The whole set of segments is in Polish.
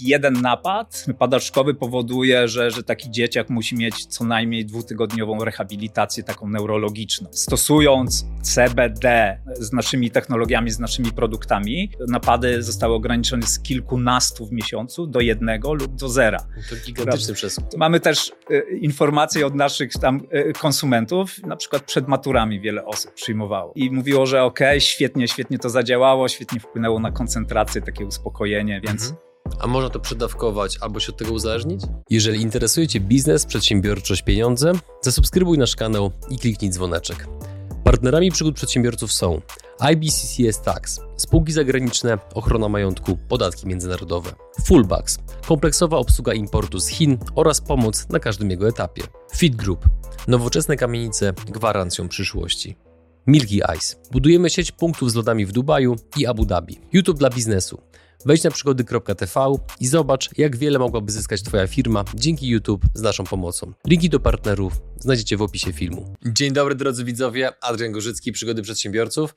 jeden napad padaczkowy powoduje, że, że taki dzieciak musi mieć co najmniej dwutygodniową rehabilitację taką neurologiczną. Stosując CBD z naszymi technologiami, z naszymi produktami, napady zostały ograniczone z kilkunastu w miesiącu do jednego lub do zera. To gigantyczny przesuw. Mamy też y, informacje od naszych tam y, konsumentów, na przykład przed maturami wiele osób przyjmowało i mówiło, że okej, okay, świetnie, świetnie to zadziałało, świetnie wpłynęło na koncentrację, takie uspokojenie, więc mhm a można to przedawkować albo się od tego uzależnić? Jeżeli interesuje Cię biznes, przedsiębiorczość, pieniądze, zasubskrybuj nasz kanał i kliknij dzwoneczek. Partnerami przygód przedsiębiorców są IBCCS Tax, spółki zagraniczne, ochrona majątku, podatki międzynarodowe, Fullbacks, kompleksowa obsługa importu z Chin oraz pomoc na każdym jego etapie, Fit Group, nowoczesne kamienice gwarancją przyszłości. Milky Ice. Budujemy sieć punktów z lodami w Dubaju i Abu Dhabi. YouTube dla biznesu. Wejdź na przygody.tv i zobacz, jak wiele mogłaby zyskać Twoja firma dzięki YouTube z naszą pomocą. Linki do partnerów znajdziecie w opisie filmu. Dzień dobry drodzy widzowie, Adrian Gorzycki, Przygody Przedsiębiorców.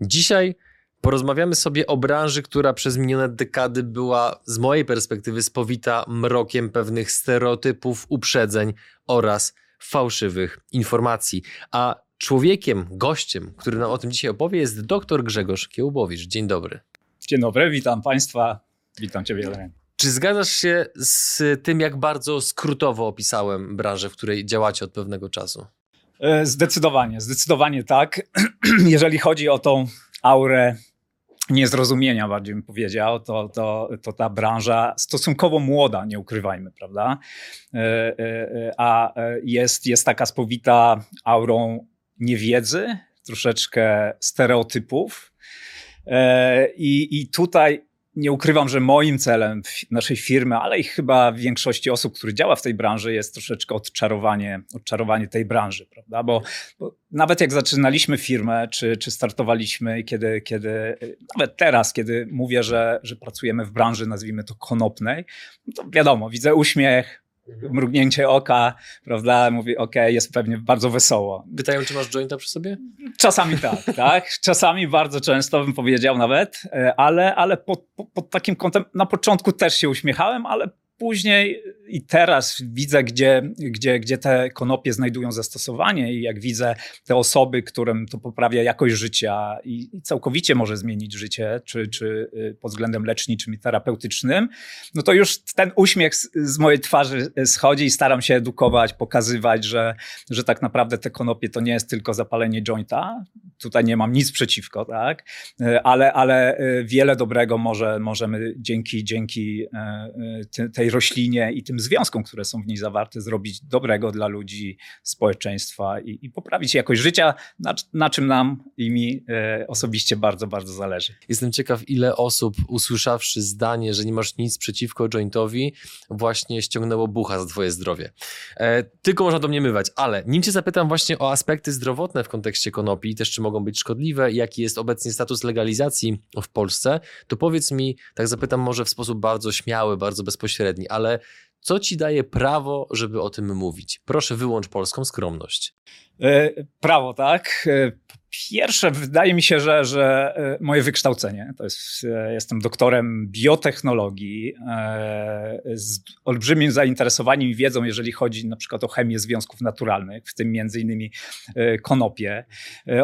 Dzisiaj porozmawiamy sobie o branży, która przez minione dekady była z mojej perspektywy spowita mrokiem pewnych stereotypów, uprzedzeń oraz fałszywych informacji. A człowiekiem, gościem, który nam o tym dzisiaj opowie jest dr Grzegorz Kiełbowicz. Dzień dobry. Dzień dobry, witam Państwa, witam Ciebie. Czy zgadzasz się z tym, jak bardzo skrótowo opisałem branżę, w której działacie od pewnego czasu? E, zdecydowanie, zdecydowanie tak. Jeżeli chodzi o tą aurę niezrozumienia, bardziej bym powiedział, to, to, to ta branża stosunkowo młoda, nie ukrywajmy, prawda? E, e, a jest, jest taka spowita aurą niewiedzy, troszeczkę stereotypów, I, I tutaj nie ukrywam, że moim celem naszej firmy, ale i chyba większości osób, które działa w tej branży, jest troszeczkę odczarowanie, odczarowanie tej branży, prawda? Bo, bo nawet jak zaczynaliśmy firmę, czy, czy startowaliśmy, kiedy, kiedy, nawet teraz, kiedy mówię, że, że pracujemy w branży, nazwijmy to konopnej, no to wiadomo, widzę uśmiech. Mrugnięcie oka, prawda? Mówi, ok, jest pewnie bardzo wesoło. Pytają, czy masz jointa przy sobie? Czasami tak, tak. Czasami bardzo często bym powiedział nawet, e, ale, ale pod, pod takim kątem na początku też się uśmiechałem, ale Później i teraz widzę, gdzie, gdzie, gdzie te konopie znajdują zastosowanie, i jak widzę te osoby, którym to poprawia jakość życia i, i całkowicie może zmienić życie, czy, czy y, pod względem leczniczym i terapeutycznym, no to już ten uśmiech z, z mojej twarzy schodzi i staram się edukować, pokazywać, że, że tak naprawdę te konopie to nie jest tylko zapalenie jointa. Tutaj nie mam nic przeciwko, tak? Y, ale, ale y, wiele dobrego może, możemy dzięki, dzięki tej tej roślinie i tym związkom, które są w niej zawarte, zrobić dobrego dla ludzi, społeczeństwa i, i poprawić jakość życia, na, na, czym nam i mi e, osobiście bardzo, bardzo zależy. Jestem ciekaw, ile osób usłyszawszy zdanie, że nie masz nic przeciwko jointowi, właśnie ściągnęło bucha za twoje zdrowie. E, tylko można domniemywać, ale nim cię zapytam właśnie o aspekty zdrowotne w kontekście konopi, też czy mogą być szkodliwe, jaki jest obecnie status legalizacji w Polsce, to powiedz mi, tak zapytam może w sposób bardzo śmiały, bardzo bezpośredni, ale co ci daje prawo, żeby o tym mówić? Proszę wyłącz polską skromność. E, prawo, tak. Pierwsze, wydaje mi się, że, że e, moje wykształcenie, to jest, e, jestem doktorem biotechnologii e, z olbrzymim zainteresowaniem i wiedzą, jeżeli chodzi na przykład o chemię związków naturalnych, w tym między innymi konopie.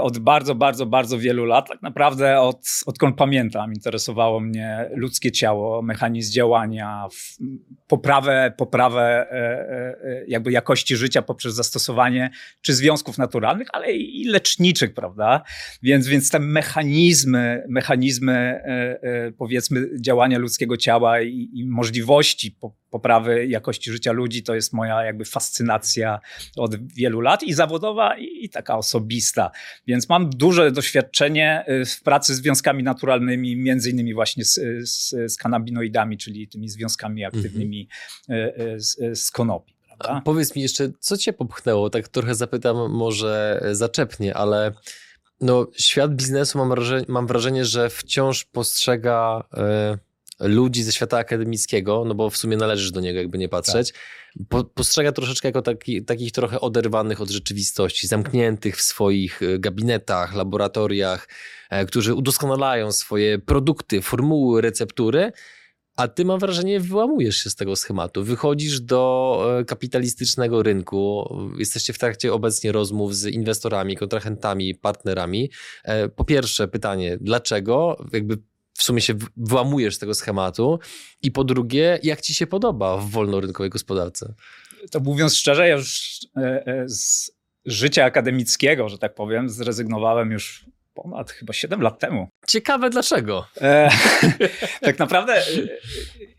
Od bardzo, bardzo, bardzo wielu lat, tak naprawdę od, odkąd pamiętam, interesowało mnie ludzkie ciało, mechanizm działania, poprawę, poprawę jakby jakości życia poprzez zastosowanie czy związków naturalnych, ale i leczniczych, prawda? Prawda? Więc, więc te mechanizmy, mechanizmy e, e, powiedzmy działania ludzkiego ciała i, i możliwości poprawy jakości życia ludzi to jest moja jakby fascynacja od wielu lat i zawodowa i, i taka osobista. Więc mam duże doświadczenie e, w pracy z związkami naturalnymi, między innymi właśnie z, z, z kanabinoidami, czyli tymi związkami aktywnymi mhm. z, z konopi. Powiedz mi jeszcze, co cię popchnęło? Tak trochę zapytam, może zaczepnie, ale no, świat biznesu mam wrażenie, mam wrażenie że wciąż postrzega y, ludzi ze świata akademickiego, no bo w sumie należysz do niego, jakby nie patrzeć, tak. po, postrzega troszeczkę jako taki, takich trochę oderwanych od rzeczywistości, zamkniętych w swoich e, gabinetach, laboratoriach, y, którzy udoskonalają swoje produkty, formuły, receptury, A ty mam wrażenie, wyłamujesz się z tego schematu. Wychodzisz do e, kapitalistycznego rynku. Jesteście w trakcie obecnie rozmów z inwestorami, kontrahentami, partnerami. E, po pierwsze, pytanie, dlaczego? Jakby w sumie się wyłamujesz z tego schematu. I po drugie, jak ci się podoba w wolnorynkowej gospodarce? To mówiąc szczerze, ja już e, z życia akademickiego, że tak powiem, zrezygnowałem już ponad chyba 7 lat temu. Ciekawe dlaczego. E, tak naprawdę, e,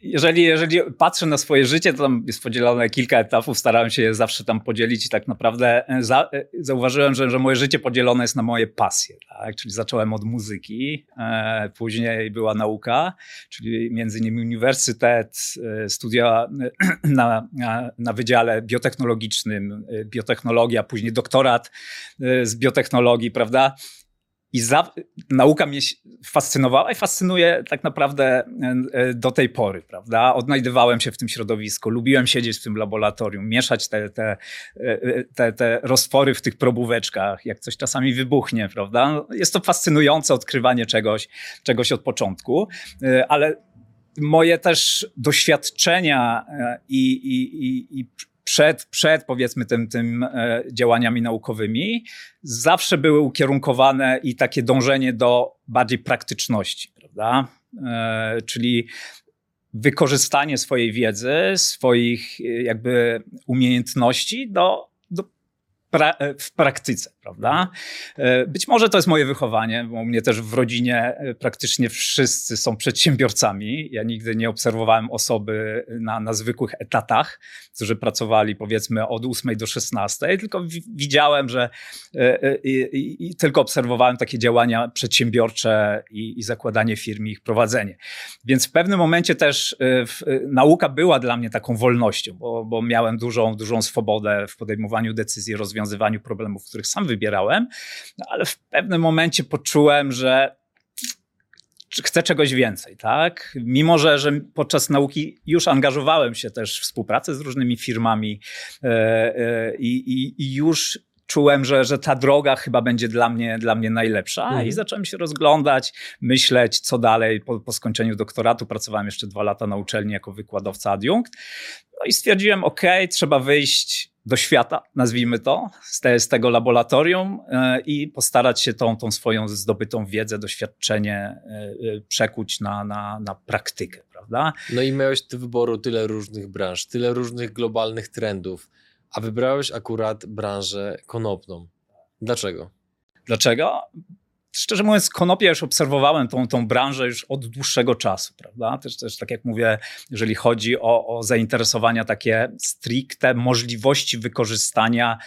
jeżeli, jeżeli patrzę na swoje życie, to tam jest podzielone kilka etapów, starałem się je zawsze tam podzielić i tak naprawdę e, za, e, zauważyłem, że, że moje życie podzielone jest na moje pasje. Tak? Czyli zacząłem od muzyki, e, później była nauka, czyli między innymi uniwersytet, studia na, na, na wydziale biotechnologicznym, biotechnologia, później doktorat z biotechnologii, prawda? I za, nauka mnie fascynowała i fascynuje tak naprawdę e, e, do tej pory, prawda? Odnajdywałem się w tym środowisku, lubiłem siedzieć w tym laboratorium, mieszać te, te, e, te, te roztwory w tych probóweczkach, jak coś czasami wybuchnie, prawda? Jest to fascynujące odkrywanie czegoś, czegoś od początku, ale moje też doświadczenia i, i, i, i przed, przed powiedzmy tym, tym e, działaniami naukowymi, zawsze były ukierunkowane i takie dążenie do bardziej praktyczności, prawda? E, czyli wykorzystanie swojej wiedzy, swoich e, jakby umiejętności do pra e, w praktyce, prawda? E, być może to jest moje wychowanie, bo u mnie też w rodzinie e, praktycznie wszyscy są przedsiębiorcami. Ja nigdy nie obserwowałem osoby na, na zwykłych etatach, którzy pracowali powiedzmy od 8 do 16, tylko widziałem, że i, i, i tylko obserwowałem takie działania przedsiębiorcze i, i, zakładanie firm i ich prowadzenie. Więc w pewnym momencie też w, nauka była dla mnie taką wolnością, bo, bo miałem dużą, dużą swobodę w podejmowaniu decyzji, rozwiązaniu rozwiązywaniu problemów, których sam wybierałem, no ale w pewnym momencie poczułem, że chcę czegoś więcej, tak? Mimo, że, że podczas nauki już angażowałem się też w współpracę z różnymi firmami e, e, i, i już czułem, że, że ta droga chyba będzie dla mnie, dla mnie najlepsza mhm. i zacząłem się rozglądać, myśleć, co dalej. Po, po skończeniu doktoratu pracowałem jeszcze dwa lata na uczelni jako wykładowca adiunkt. No i stwierdziłem, ok, trzeba wyjść do świata, nazwijmy to, z, te, z tego laboratorium e, i postarać się tą, tą swoją zdobytą wiedzę, doświadczenie e, e, przekuć na, na, na praktykę, prawda? No i miałeś do wyboru tyle różnych branż, tyle różnych globalnych trendów, a wybrałeś akurat branżę konopną. Dlaczego? Dlaczego? Szczerze mówiąc, konopie już obserwowałem tą, tą branżę już od dłuższego czasu, prawda? Też, też tak jak mówię, jeżeli chodzi o, o zainteresowania takie stricte możliwości wykorzystania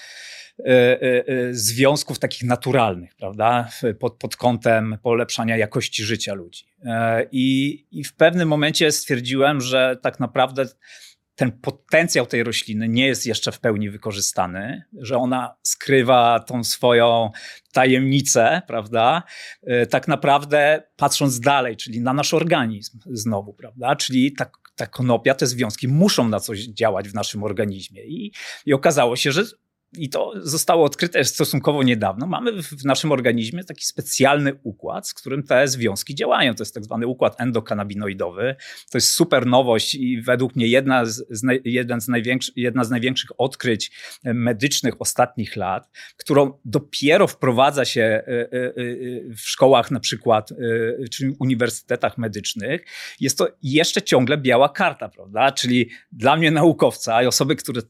y, y, y, związków takich naturalnych, prawda? Pod, pod kątem polepszania jakości życia ludzi. E, I, I w pewnym momencie stwierdziłem, że tak naprawdę ten potencjał tej rośliny nie jest jeszcze w pełni wykorzystany, że ona skrywa tą swoją tajemnicę, prawda? E, tak naprawdę patrząc dalej, czyli na nasz organizm znowu, prawda? Czyli ta, ta konopia, te związki muszą na coś działać w naszym organizmie. I, i okazało się, że i to zostało odkryte stosunkowo niedawno, mamy w naszym organizmie taki specjalny układ, z którym te związki działają. To jest tak zwany układ endokanabinoidowy. To jest super nowość i według mnie jedna z, jeden z jedna z największych odkryć medycznych ostatnich lat, którą dopiero wprowadza się e, e, e, w szkołach na przykład, czy uniwersytetach medycznych. Jest to jeszcze ciągle biała karta, prawda? Czyli dla mnie naukowca i osoby, które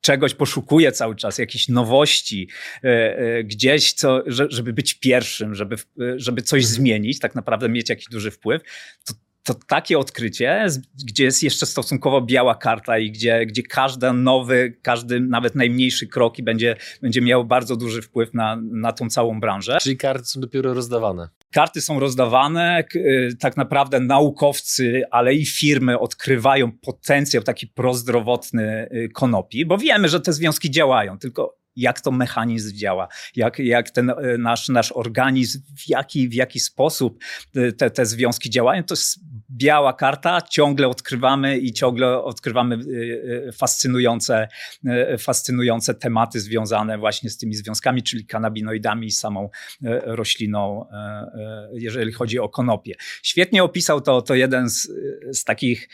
czegoś poszukuje cały czas, jakiejś nowości, e, e, gdzieś, co, żeby być pierwszym, żeby, żeby coś mhm. zmienić, tak naprawdę mieć jakiś duży wpływ, to to takie odkrycie, gdzie jest jeszcze stosunkowo biała karta i gdzie, gdzie każdy nowy, każdy nawet najmniejszy krok będzie, będzie miał bardzo duży wpływ na, na tą całą branżę. Czyli karty są dopiero rozdawane. Karty są rozdawane, y, tak naprawdę naukowcy, ale i firmy odkrywają potencjał taki prozdrowotny y, konopi, bo wiemy, że te związki działają, tylko jak to mechanizm działa, jak, jak ten y, nasz, nasz organizm, w jaki, w jaki sposób te, te związki działają, to jest biała karta, ciągle odkrywamy i ciągle odkrywamy fascynujące, fascynujące tematy związane właśnie z tymi związkami, czyli kanabinoidami i samą rośliną, jeżeli chodzi o konopie. Świetnie opisał to, to jeden z, z takich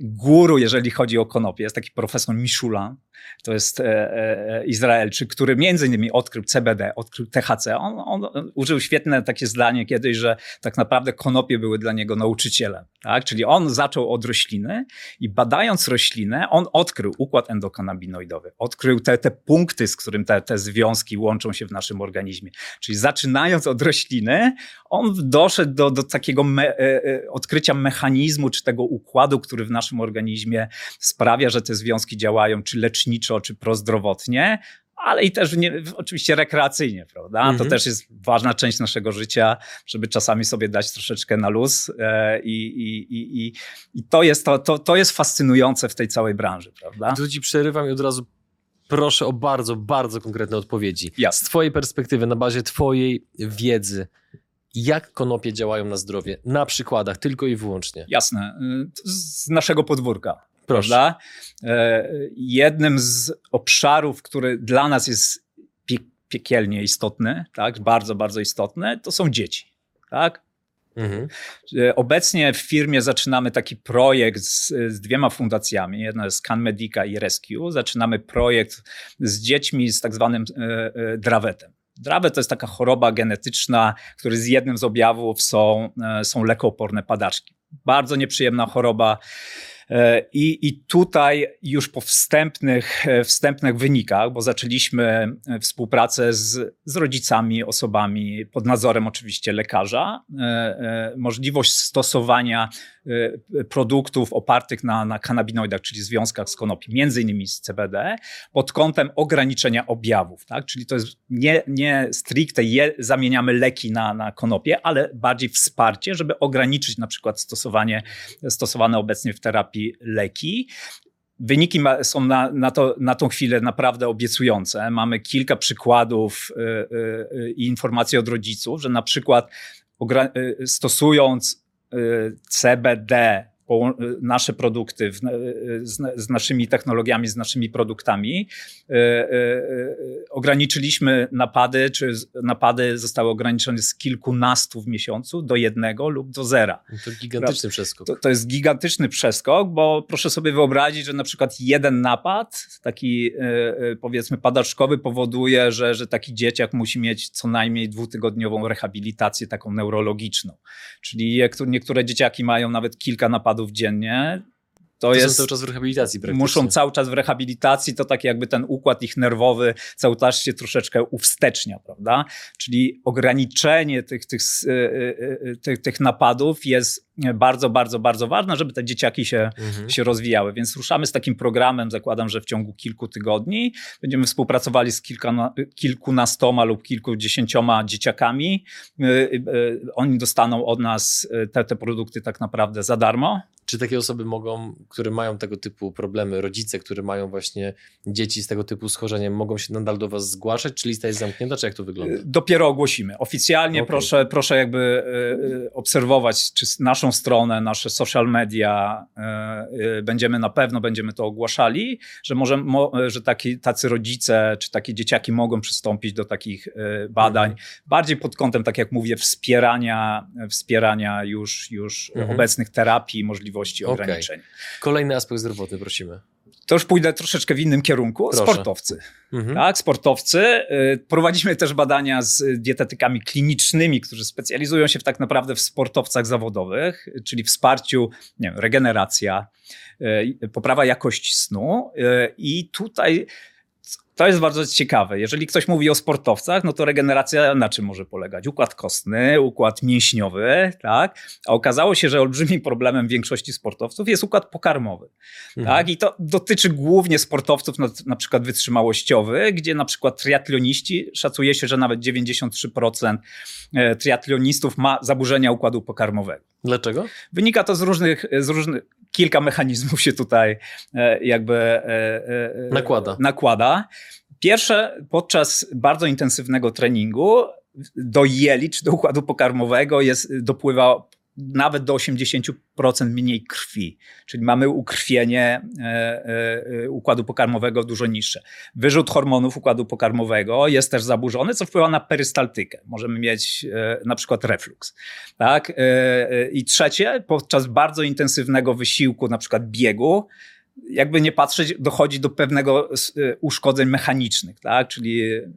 guru, jeżeli chodzi o konopie. Jest taki profesor Michula, to jest e, e, Izraelczyk, który między innymi odkrył CBD, odkrył THC. On, on, użył świetne takie zdanie kiedyś, że tak naprawdę konopie były dla niego nauczycielem. Tak? Czyli on zaczął od rośliny i badając roślinę, on odkrył układ endokanabinoidowy, odkrył te, te punkty, z którym te, te związki łączą się w naszym organizmie. Czyli zaczynając od rośliny, on doszedł do, do takiego me, e, e odkrycia mechanizmu, czy tego układu, który w naszym organizmie sprawia, że te związki działają, czy leczniczo, leczniczo czy prozdrowotnie, ale i też nie, oczywiście rekreacyjnie, prawda? To mhm. też jest ważna część naszego życia, żeby czasami sobie dać troszeczkę na luz e, i, i, i, i, to, jest, to, to, to jest fascynujące w tej całej branży, prawda? Tu ci przerywam i od razu proszę o bardzo, bardzo konkretne odpowiedzi. Jasne. Z twojej perspektywy, na bazie twojej wiedzy, jak konopie działają na zdrowie, na przykładach tylko i wyłącznie. Jasne. Y, z naszego podwórka. Prawda? E, jednym z obszarów, który dla nas jest piekielnie istotny, tak? bardzo, bardzo istotny, to są dzieci. Tak? Mhm. E, obecnie w firmie zaczynamy taki projekt z, z, dwiema fundacjami. Jedna jest Can Medica i Rescue. Zaczynamy projekt z dziećmi z tak zwanym e, e, drawetem. Drawet to jest taka choroba genetyczna, który z jednym z objawów są, e, są lekooporne padaczki. Bardzo nieprzyjemna choroba I, I tutaj już po wstępnych, e, wstępnych wynikach, bo zaczęliśmy e, współpracę z, z rodzicami, osobami pod nadzorem oczywiście lekarza, możliwość stosowania produktów opartych na, na kanabinoidach, czyli związkach z konopi, między innymi z CBD, pod kątem ograniczenia objawów. Tak? Czyli to jest nie, nie stricte je, zamieniamy leki na, na konopie, ale bardziej wsparcie, żeby ograniczyć na przykład stosowanie, stosowane obecnie w terapii leki. Wyniki są na, na, to, na tą chwilę naprawdę obiecujące. Mamy kilka przykładów y, y, y, i informacji od rodziców, że na przykład stosując CBD nasze produkty w, z, z, naszymi technologiami, z naszymi produktami. E, e, e, ograniczyliśmy napady, czy napady zostały ograniczone z kilkunastu w miesiącu do jednego lub do zera. To gigantyczny przeskok. To, to jest gigantyczny przeskok, bo proszę sobie wyobrazić, że na przykład jeden napad, taki powiedzmy padaczkowy powoduje, że, że taki dzieciak musi mieć co najmniej dwutygodniową rehabilitację taką neurologiczną. Czyli niektóre dzieciaki mają nawet kilka napadów napadów dziennie. To, to jest, cały czas w rehabilitacji praktycznie. Muszą cały czas w rehabilitacji, to tak jakby ten układ ich nerwowy cały czas się troszeczkę uwstecznia, prawda? Czyli ograniczenie tych, tych, e, e, e, tych, tych napadów jest bardzo, bardzo, bardzo ważne, żeby te dzieciaki się, mhm. się rozwijały. Więc ruszamy z takim programem, zakładam, że w ciągu kilku tygodni będziemy współpracowali z kilka, kilkunastoma lub kilkudziesięcioma dzieciakami. Oni dostaną od nas te, te produkty tak naprawdę za darmo. Czy takie osoby mogą, które mają tego typu problemy, rodzice, które mają właśnie dzieci z tego typu schorzeniem, mogą się nadal do Was zgłaszać? Czy lista jest zamknięta, czy jak to wygląda? Dopiero ogłosimy. Oficjalnie okay. proszę, proszę jakby e, e, obserwować, czy naszą stronę, nasze social media, e, będziemy na pewno będziemy to ogłaszali, że, może, że taki, tacy rodzice, czy takie dzieciaki mogą przystąpić do takich badań, mhm. bardziej pod kątem, tak jak mówię, wspierania, wspierania już, już mhm. obecnych terapii, możliwości możliwości okay. ograniczeń. Kolejny aspekt zdrowotny, prosimy. To już pójdę troszeczkę w innym kierunku. Proszę. Sportowcy. Mhm. Tak, sportowcy. Y, prowadzimy też badania z dietetykami klinicznymi, którzy specjalizują się w tak naprawdę w sportowcach zawodowych, czyli wsparciu, nie wiem, regeneracja, y, poprawa jakości snu. Y, I tutaj to jest bardzo ciekawe. Jeżeli ktoś mówi o sportowcach, no to regeneracja na czym może polegać? Układ kostny, układ mięśniowy, tak? A okazało się, że olbrzymim problemem większości sportowców jest układ pokarmowy. Mhm. Tak? I to dotyczy głównie sportowców na, na przykład wytrzymałościowych, gdzie na przykład triatloniści, szacuje się, że nawet 93% e, triatlonistów ma zaburzenia układu pokarmowego. Dlaczego? Wynika to z różnych, z różnych kilka mechanizmów się tutaj e, jakby e, e, nakłada. nakłada. Pierwsze, podczas bardzo intensywnego treningu do jeli czy do układu pokarmowego jest, dopływa nawet do 80% mniej krwi, czyli mamy ukrwienie e, e, układu pokarmowego dużo niższe. Wyrzut hormonów układu pokarmowego jest też zaburzony, co wpływa na perystaltykę. Możemy mieć e, na przykład reflux. Tak? I trzecie, podczas bardzo intensywnego wysiłku, na przykład biegu, jakby nie patrzeć, dochodzi do pewnego y, uszkodzeń mechanicznych, tak? Czyli y,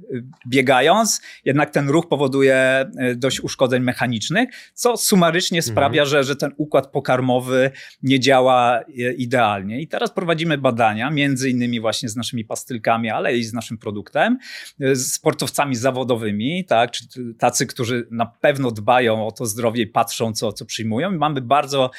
biegając, jednak ten ruch powoduje y, dość uszkodzeń mechanicznych, co sumarycznie mhm. sprawia, że, że ten układ pokarmowy nie działa idealnie. I teraz prowadzimy badania, między innymi właśnie z naszymi pastylkami, ale i z naszym produktem, z sportowcami zawodowymi, tak? Czyli tacy, którzy na pewno dbają o to zdrowie i patrzą, co, co przyjmują. I mamy bardzo,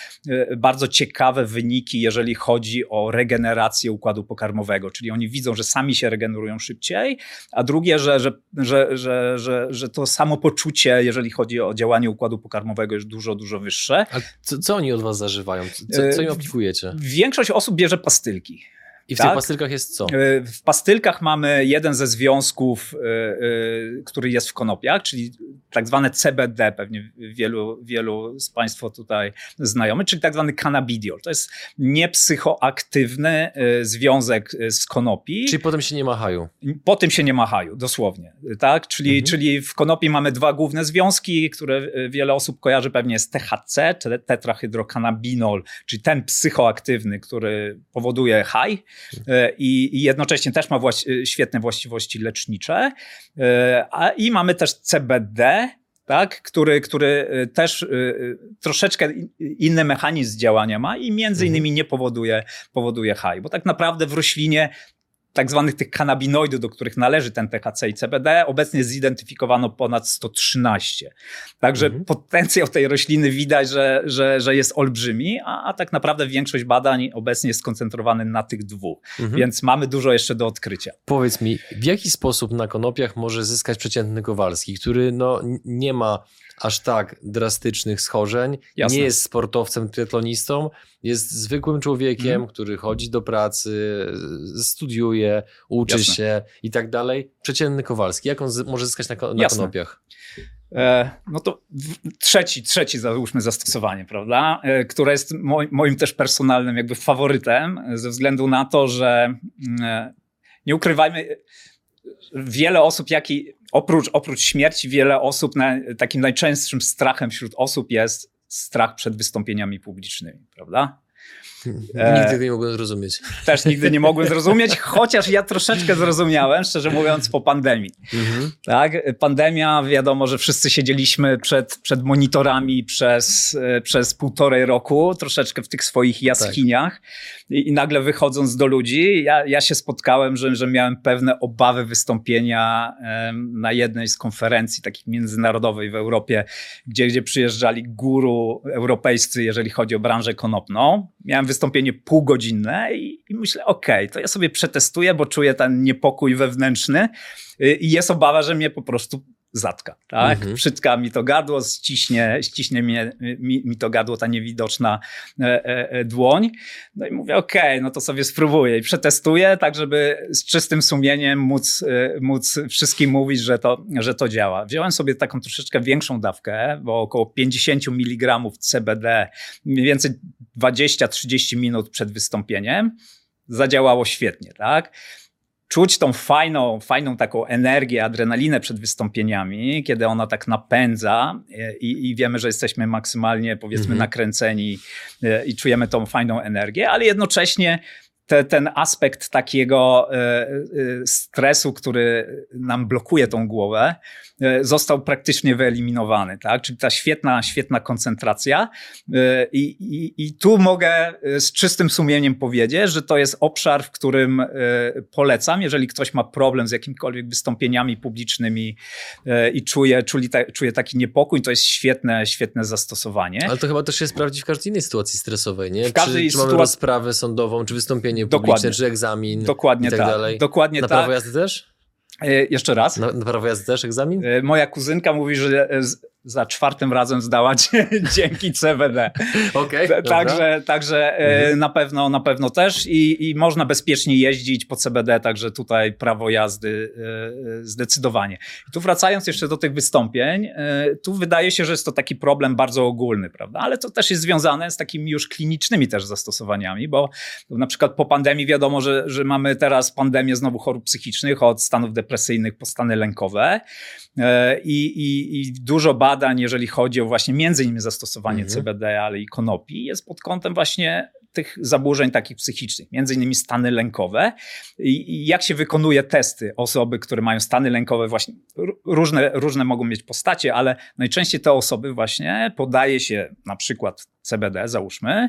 bardzo ciekawe wyniki, jeżeli chodzi o regenerację układu pokarmowego, czyli oni widzą, że sami się regenerują szybciej, a drugie, że, że, że, że, że, że to samopoczucie, jeżeli chodzi o działanie układu pokarmowego, jest dużo, dużo wyższe. A co, co oni od was zażywają? Co, co im aplikujecie? Większość osób bierze pastylki. I w tak? tych pastylkach jest co? E, w pastylkach mamy jeden ze związków, e, e, który jest w konopiach, czyli tak zwane CBD, pewnie wielu, wielu z Państwa tutaj znajomy, czyli tak zwany cannabidiol. To jest niepsychoaktywny związek z konopi. Czyli potem się nie machają. Potem się nie machają, dosłownie. Tak? Czyli, mhm. czyli w konopi mamy dwa główne związki, które wiele osób kojarzy pewnie z THC, tetrahydrocannabinol, czyli ten psychoaktywny, który powoduje high i, i jednocześnie też ma właści świetne właściwości lecznicze. E, a, I mamy też CBD, tak, który, który e, też troszeczkę inny mechanizm działania ma i między mhm. innymi nie powoduje, powoduje high, bo tak naprawdę w roślinie tak zwanych tych kanabinoidów, do których należy ten THC i CBD, obecnie zidentyfikowano ponad 113. Także mhm. potencjał tej rośliny widać, że, że, że jest olbrzymi, a, a tak naprawdę większość badań obecnie jest skoncentrowany na tych dwóch. Mhm. Więc mamy dużo jeszcze do odkrycia. Powiedz mi, w jaki sposób na konopiach może zyskać przeciętny Kowalski, który no, nie ma aż tak drastycznych schorzeń, Jasne. nie jest sportowcem triatlonistą, jest zwykłym człowiekiem, mm. który chodzi do pracy, studiuje, uczy Jasne. się i tak dalej. Przeciętny Kowalski, jak on może zyskać na, na konopiach? E, no to trzeci, trzeci załóżmy zastosowanie, prawda, e, które jest moim też personalnym jakby faworytem ze względu na to, że mm, e, nie ukrywajmy, wiele osób, oprócz, oprócz śmierci, wiele osób, na, takim najczęstszym strachem wśród osób jest strach przed wystąpieniami publicznymi, prawda? Nigdy nie mogłem zrozumieć. Też nigdy nie mogłem zrozumieć, chociaż ja troszeczkę zrozumiałem, szczerze mówiąc, po pandemii. Mhm. Tak? Pandemia, wiadomo, że wszyscy siedzieliśmy przed, przed monitorami przez, przez półtorej roku, troszeczkę w tych swoich jaskiniach tak. I, i, nagle wychodząc do ludzi, ja, ja się spotkałem, że, że miałem pewne obawy wystąpienia na jednej z konferencji takich międzynarodowej w Europie, gdzie, gdzie przyjeżdżali guru europejscy, jeżeli chodzi o branżę konopną. Miałem wystąpienie półgodzinne i, i myślę, okej, okay, to ja sobie przetestuję, bo czuję ten niepokój wewnętrzny y, i jest obawa, że mnie po prostu zatka, tak? Mhm. Przytka mi to gardło, ściśnie, ściśnie mnie, mi, mi to gardło, ta niewidoczna e, e, e dłoń. No i mówię, okej, okay, no to sobie spróbuję i przetestuję, tak żeby z czystym sumieniem móc, e, móc wszystkim mówić, że to, że to działa. Wziąłem sobie taką troszeczkę większą dawkę, bo około 50 mg CBD, mniej więcej 20-30 minut przed wystąpieniem. Zadziałało świetnie, tak? czuć tą fajną, fajną taką energię, adrenalinę przed wystąpieniami, kiedy ona tak napędza e, i, i wiemy, że jesteśmy maksymalnie, powiedzmy, mhm. nakręceni e, i czujemy tą fajną energię, ale jednocześnie te, ten aspekt takiego e, stresu, który nam blokuje tą głowę, został praktycznie wyeliminowany, tak? Czyli ta świetna, świetna koncentracja. E, I, i, I tu mogę e, z czystym sumieniem powiedzieć, że to jest obszar, w którym polecam, jeżeli ktoś ma problem z jakimikolwiek wystąpieniami publicznymi i czuje, czuli ta, czuje taki niepokój, to jest świetne, świetne zastosowanie. Ale to chyba też się sprawdzi w każdej innej sytuacji stresowej, nie? W każdej czy, czy mamy sytuacji... rozprawę sądową, czy wystąpienie publiczne, Dokładnie. czy egzamin Dokładnie i tak, tak. dalej. Dokładnie Na tak. prawo jazdy też? E, jeszcze raz. Na prawo jazdy też egzamin? E, moja kuzynka mówi, że za czwartym razem zdała dzięki CBD. Okay, także także e, mhm. na pewno na pewno też i, i można bezpiecznie jeździć po CBD, także tutaj prawo jazdy e, zdecydowanie. I tu wracając jeszcze do tych wystąpień, tu wydaje się, że jest to taki problem bardzo ogólny, prawda? Ale to też jest związane z takimi już klinicznymi też zastosowaniami, bo na przykład po pandemii wiadomo, że, że mamy teraz pandemię znowu chorób psychicznych, od stanów depresyjnych po stany lękowe i, i, i dużo badań badań, jeżeli chodzi o właśnie między innymi zastosowanie mhm. CBD, ale i konopi, jest pod kątem właśnie tych zaburzeń takich psychicznych, między innymi stany lękowe. I, jak się wykonuje testy osoby, które mają stany lękowe, właśnie różne, różne mogą mieć postacie, ale najczęściej te osoby właśnie podaje się na przykład CBD, załóżmy,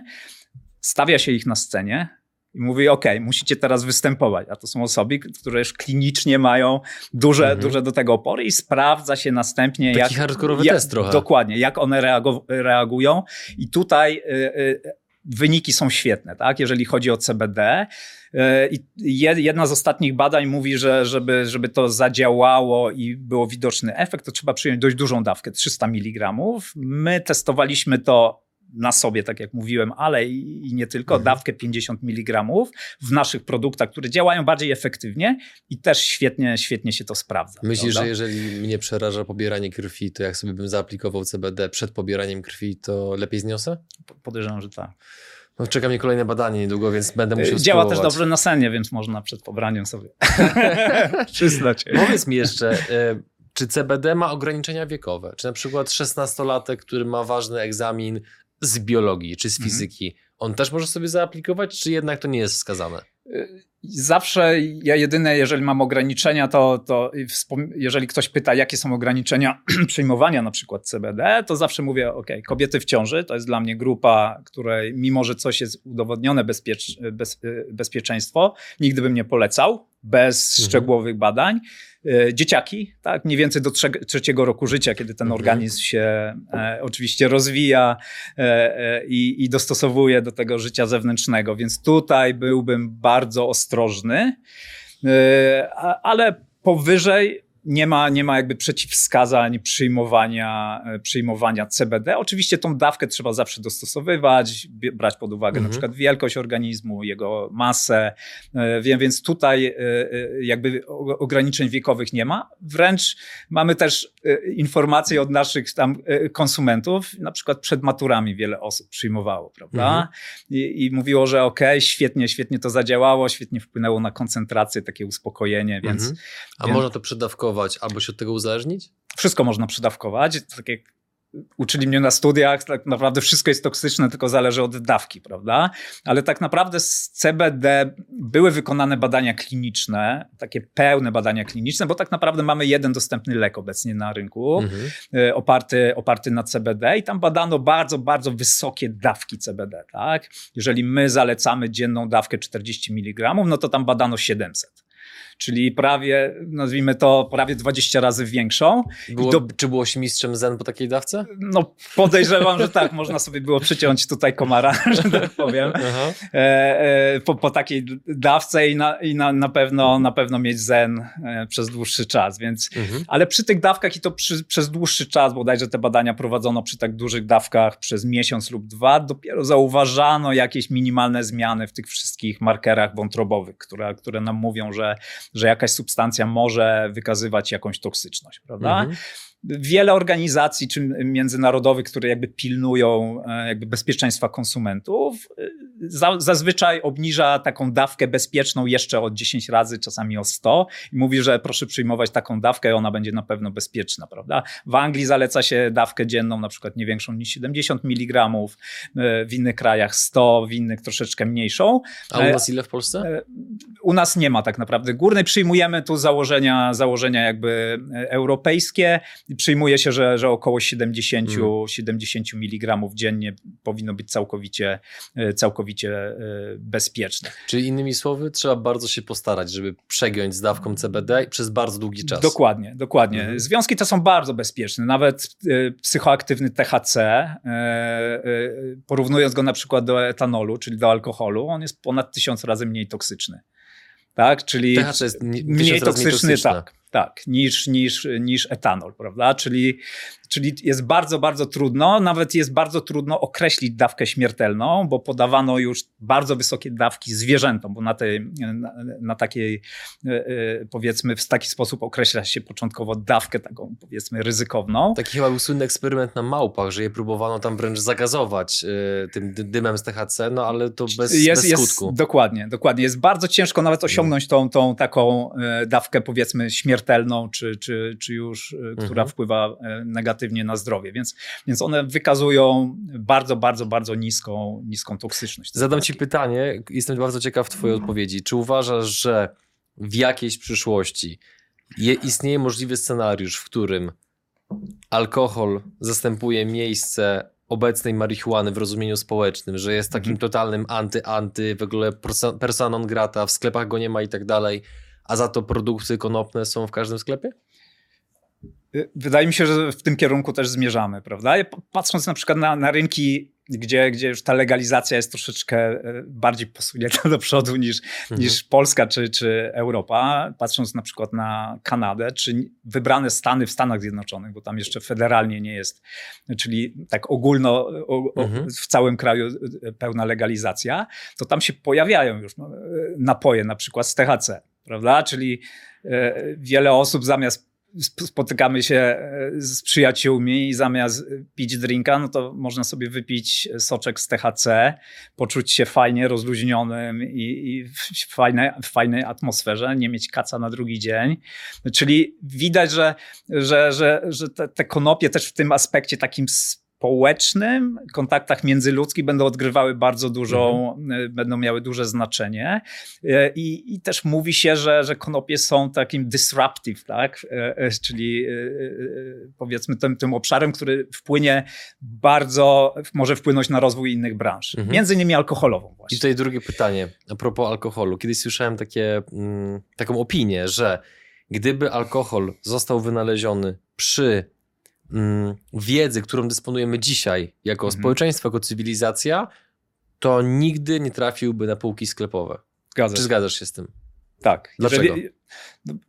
stawia się ich na scenie, i mówi, OK, musicie teraz występować. A to są osoby, które już klinicznie mają duże, mhm. duże do tego opory i sprawdza się następnie, Taki jak, hardkorowy jak, test trochę. Dokładnie, jak one reagują. I tutaj y, y, wyniki są świetne, tak? Jeżeli chodzi o CBD. Y, I jedna z ostatnich badań mówi, że żeby, żeby to zadziałało i było widoczny efekt, to trzeba przyjąć dość dużą dawkę, 300 mg. My testowaliśmy to na sobie, tak jak mówiłem, ale i, i nie tylko, mhm. dawkę 50 mg w naszych produktach, które działają bardziej efektywnie i też świetnie, świetnie się to sprawdza. Myślisz, prawda? że jeżeli mnie przeraża pobieranie krwi, to jak sobie bym zaaplikował CBD przed pobieraniem krwi, to lepiej zniosę? Podejrzewam, że tak. No, czeka mnie kolejne badanie niedługo, więc będę musiał e, Działa spróbować. też dobrze na senie, więc można przed pobraniem sobie przyznać. Powiedz mi jeszcze, e, czy CBD ma ograniczenia wiekowe? Czy na przykład 16-latek, który ma ważny egzamin, z biologii czy z mhm. fizyki, mhm. on też może sobie zaaplikować, czy jednak to nie jest wskazane? Zawsze ja jedyne, jeżeli mam ograniczenia, to, to jeżeli ktoś pyta, jakie są ograniczenia przyjmowania na przykład CBD, to zawsze mówię, ok, kobiety w ciąży to jest dla mnie grupa, której mimo, że coś jest udowodnione bezpiecz, bez, bezpieczeństwo, nigdy bym nie polecał bez mhm. szczegółowych badań. E, dzieciaki, tak, mniej więcej do trze trzeciego roku życia, kiedy ten mhm. organizm się e, oczywiście rozwija e, e, i, dostosowuje do tego życia zewnętrznego, więc tutaj byłbym bardzo ostrożny, e, ale powyżej nie ma, nie ma jakby przeciwwskazań przyjmowania, e, przyjmowania CBD. Oczywiście tą dawkę trzeba zawsze dostosowywać, brać pod uwagę mhm. na przykład wielkość organizmu, jego masę, e, więc tutaj e, jakby ograniczeń wiekowych nie ma. Wręcz mamy też informacje od naszych tam konsumentów, na przykład przed maturami wiele osób przyjmowało, prawda? Mhm. I, I, mówiło, że ok, świetnie, świetnie to zadziałało, świetnie wpłynęło na koncentrację, takie uspokojenie, więc... Mhm. A więc... można to przedawkować albo się od tego uzależnić? Wszystko można przydawkować. Tak jak uczyli mnie na studiach, tak naprawdę wszystko jest toksyczne, tylko zależy od dawki, prawda? Ale tak naprawdę z CBD były wykonane badania kliniczne, takie pełne badania kliniczne, bo tak naprawdę mamy jeden dostępny lek obecnie na rynku, mhm. E, oparty, oparty na CBD i tam badano bardzo, bardzo wysokie dawki CBD, tak? Jeżeli my zalecamy dzienną dawkę 40 mg, no to tam badano 700 czyli prawie, nazwijmy to, prawie 20 razy większą. Było, do... Czy było się mistrzem zen po takiej dawce? No podejrzewam, że tak. Można sobie było przyciąć tutaj komara, że tak powiem, e, e, po, po, takiej dawce i, na, i na, na, pewno, na pewno mieć zen e, przez dłuższy czas. Więc, mhm. Ale przy tych dawkach i to przy, przez dłuższy czas, bodajże te badania prowadzono przy tak dużych dawkach przez miesiąc lub dwa, dopiero zauważano jakieś minimalne zmiany w tych wszystkich markerach wątrobowych, które, które nam mówią, że że jakaś substancja może wykazywać jakąś toksyczność, prawda? Mhm wiele organizacji czy międzynarodowych, które jakby pilnują e, jakby bezpieczeństwa konsumentów, e, zazwyczaj obniża taką dawkę bezpieczną jeszcze o 10 razy, czasami o 100 i mówi, że proszę przyjmować taką dawkę i ona będzie na pewno bezpieczna, prawda? W Anglii zaleca się dawkę dzienną na przykład nie większą niż 70 mg, e, w innych krajach 100, w innych troszeczkę mniejszą. A u nas ile w Polsce? U nas nie ma tak naprawdę górnej. Przyjmujemy tu założenia, założenia jakby europejskie przyjmuje się, że, że około 70, mm. 70 mg dziennie powinno być całkowicie, e, całkowicie e, bezpieczne. Czyli innymi słowy, trzeba bardzo się postarać, żeby przegiąć z dawką CBD przez bardzo długi czas. Dokładnie, dokładnie. Mm. Związki te są bardzo bezpieczne. Nawet e, psychoaktywny THC, porównując go na przykład do etanolu, czyli do alkoholu, on jest ponad tysiąc razy mniej toksyczny. Tak, czyli THC jest mniej toksyczny, tak tak, niż, niż, niż etanol, prawda? Czyli, czyli jest bardzo, bardzo trudno, nawet jest bardzo trudno określić dawkę śmiertelną, bo podawano już bardzo wysokie dawki zwierzętom, bo na, tej, na, na takiej, e, e, powiedzmy, w taki sposób określa się początkowo dawkę taką, powiedzmy, ryzykowną. Taki chyba był słynny eksperyment na małpach, że je próbowano tam wręcz zagazować e, tym dymem z THC, no ale to bez, jest, bez skutku. Jest, dokładnie, dokładnie. Jest bardzo ciężko nawet osiągnąć tą, tą taką dawkę, powiedzmy, śmiertelną, czy, czy, czy już, która mhm. wpływa negatywnie na zdrowie, więc, więc one wykazują bardzo, bardzo, bardzo niską, niską toksyczność. Zadam ci pytanie, jestem bardzo ciekaw twojej odpowiedzi. Czy uważasz, że w jakiejś przyszłości je, istnieje możliwy scenariusz, w którym alkohol zastępuje miejsce obecnej marihuany w rozumieniu społecznym, że jest takim mhm. totalnym anty-anty, w ogóle persona non grata, w sklepach go nie ma i tak dalej, a za to produkty konopne są w każdym sklepie? Y, wydaje mi się, że w tym kierunku też zmierzamy, prawda? Patrząc na przykład na, na rynki, gdzie, gdzie już ta legalizacja jest troszeczkę y, bardziej posunięta do przodu niż, mhm. niż Polska czy, czy Europa, patrząc na przykład na Kanadę, czy wybrane Stany w Stanach Zjednoczonych, bo tam jeszcze federalnie nie jest, czyli tak ogólno o, mhm. w całym kraju y, pełna legalizacja, to tam się pojawiają już no, napoje na przykład z THC, prawda? Czyli wiele osób zamiast spotykamy się e, z przyjaciółmi i zamiast pić drinka, no to można sobie wypić soczek z THC, poczuć się fajnie rozluźnionym i, i w, fajnej, w fajnej atmosferze, nie mieć kaca na drugi dzień. Czyli widać, że, że, że, że te, te konopie też w tym aspekcie takim społecznym, kontaktach międzyludzkich będą odgrywały bardzo dużą, mhm. E, będą miały duże znaczenie. E, I, I, też mówi się, że, że konopie są takim disruptive, tak? E, czyli powiedzmy tym, tym obszarem, który wpłynie bardzo, może wpłynąć na rozwój innych branż, mhm. między innymi alkoholową właśnie. I tutaj drugie pytanie a propos alkoholu. Kiedyś słyszałem takie, mm, taką opinię, że gdyby alkohol został wynaleziony przy wiedzy, którą dysponujemy dzisiaj jako mhm. społeczeństwo, jako cywilizacja, to nigdy nie trafiłby na półki sklepowe. Zgadza Czy zgadzasz się z tym? Tak. Dlaczego? Jeżeli,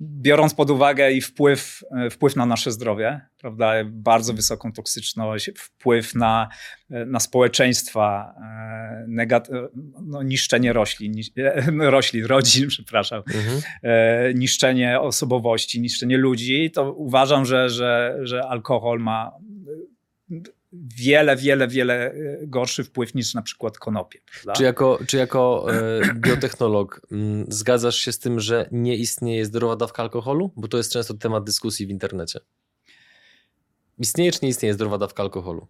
biorąc pod uwagę i wpływ, e, wpływ na nasze zdrowie, prawda, bardzo wysoką toksyczność, wpływ na, e, na społeczeństwa, e, negat, no, niszczenie roślin, nisz, roślin, rodzin, przepraszam, mhm. niszczenie osobowości, niszczenie ludzi, to uważam, że, że, że alkohol ma wiele, wiele, wiele e, gorszy wpływ niż na przykład konopie. Czy jako, czy jako e, biotechnolog mm, zgadzasz się z tym, że nie istnieje zdrowa dawka alkoholu? Bo to jest często temat dyskusji w internecie. Istnieje czy nie istnieje zdrowa dawka alkoholu?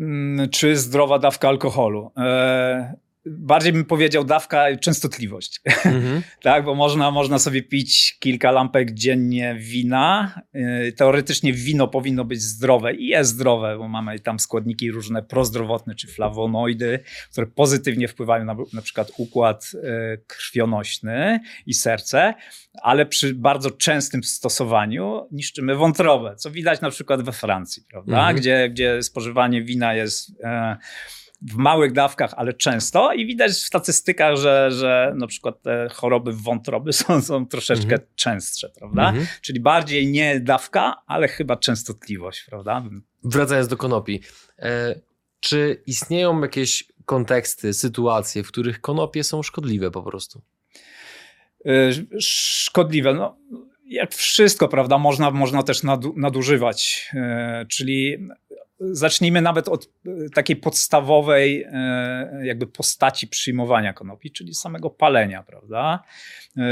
Mm, czy zdrowa dawka alkoholu? E bardziej bym powiedział dawka częstotliwość. Mm-hmm. tak, bo można, można sobie pić kilka lampek dziennie wina. Y, teoretycznie wino powinno być zdrowe i jest zdrowe, bo mamy tam składniki różne prozdrowotne czy flawonoidy, które pozytywnie wpływają na na przykład układ y, krwionośny i serce, ale przy bardzo częstym stosowaniu niszczymy wątrobę, co widać na przykład we Francji, prawda? Mm-hmm. Gdzie, gdzie spożywanie wina jest e, w małych dawkach, ale często i widać w statystykach, że, że na przykład te choroby wątroby są, są troszeczkę mhm. częstsze, prawda? Mhm. Czyli bardziej nie dawka, ale chyba częstotliwość, prawda? Wracając do konopi, e, czy istnieją jakieś konteksty, sytuacje, w których konopie są szkodliwe po prostu? E, szkodliwe, no jak wszystko, prawda, można, można też nadużywać. E, czyli zacznijmy nawet od e, takiej podstawowej e, jakby postaci przyjmowania konopi, czyli samego palenia, prawda? E,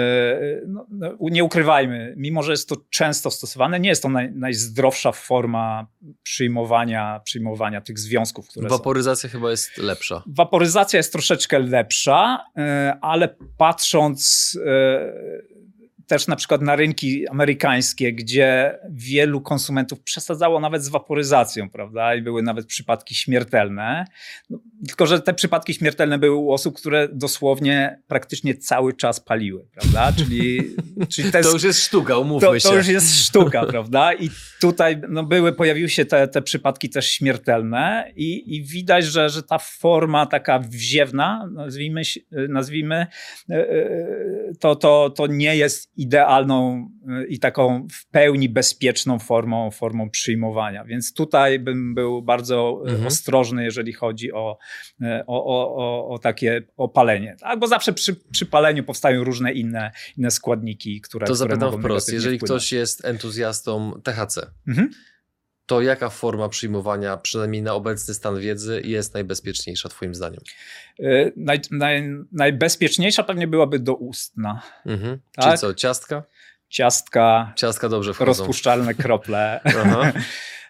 no, no, nie ukrywajmy, mimo że jest to często stosowane, nie jest to naj, najzdrowsza forma przyjmowania, przyjmowania tych związków, które Waporyzacja są. chyba jest lepsza. Waporyzacja jest troszeczkę lepsza, ale patrząc też na przykład na rynki amerykańskie, gdzie wielu konsumentów przesadzało nawet z waporyzacją, prawda? I były nawet przypadki śmiertelne. No, tylko, że te przypadki śmiertelne były u osób, które dosłownie praktycznie cały czas paliły, prawda? Czyli, czyli to, to już jest sztuka, umówmy to, się. To już jest sztuka, prawda? I tutaj no, były, pojawiły się te, te przypadki też śmiertelne i, i widać, że, że ta forma taka wziewna, nazwijmy, nazwijmy e, e, to, to, to nie jest idealną i taką w pełni bezpieczną formą, formą przyjmowania. Więc tutaj bym był bardzo mhm. ostrożny, jeżeli chodzi o, o, o, o takie opalenie. Tak? Bo zawsze przy, przy paleniu powstają różne inne, inne składniki, które. To które zapytam wprost. Jeżeli wpłynąć. ktoś jest entuzjastą THC, mhm to jaka forma przyjmowania, przynajmniej na obecny stan wiedzy, jest najbezpieczniejsza Twoim zdaniem? Yy, naj, naj, najbezpieczniejsza pewnie byłaby doustna. Mhm. Tak? Czyli co, ciastka? Ciastka. Ciastka dobrze wchodzą. Rozpuszczalne krople.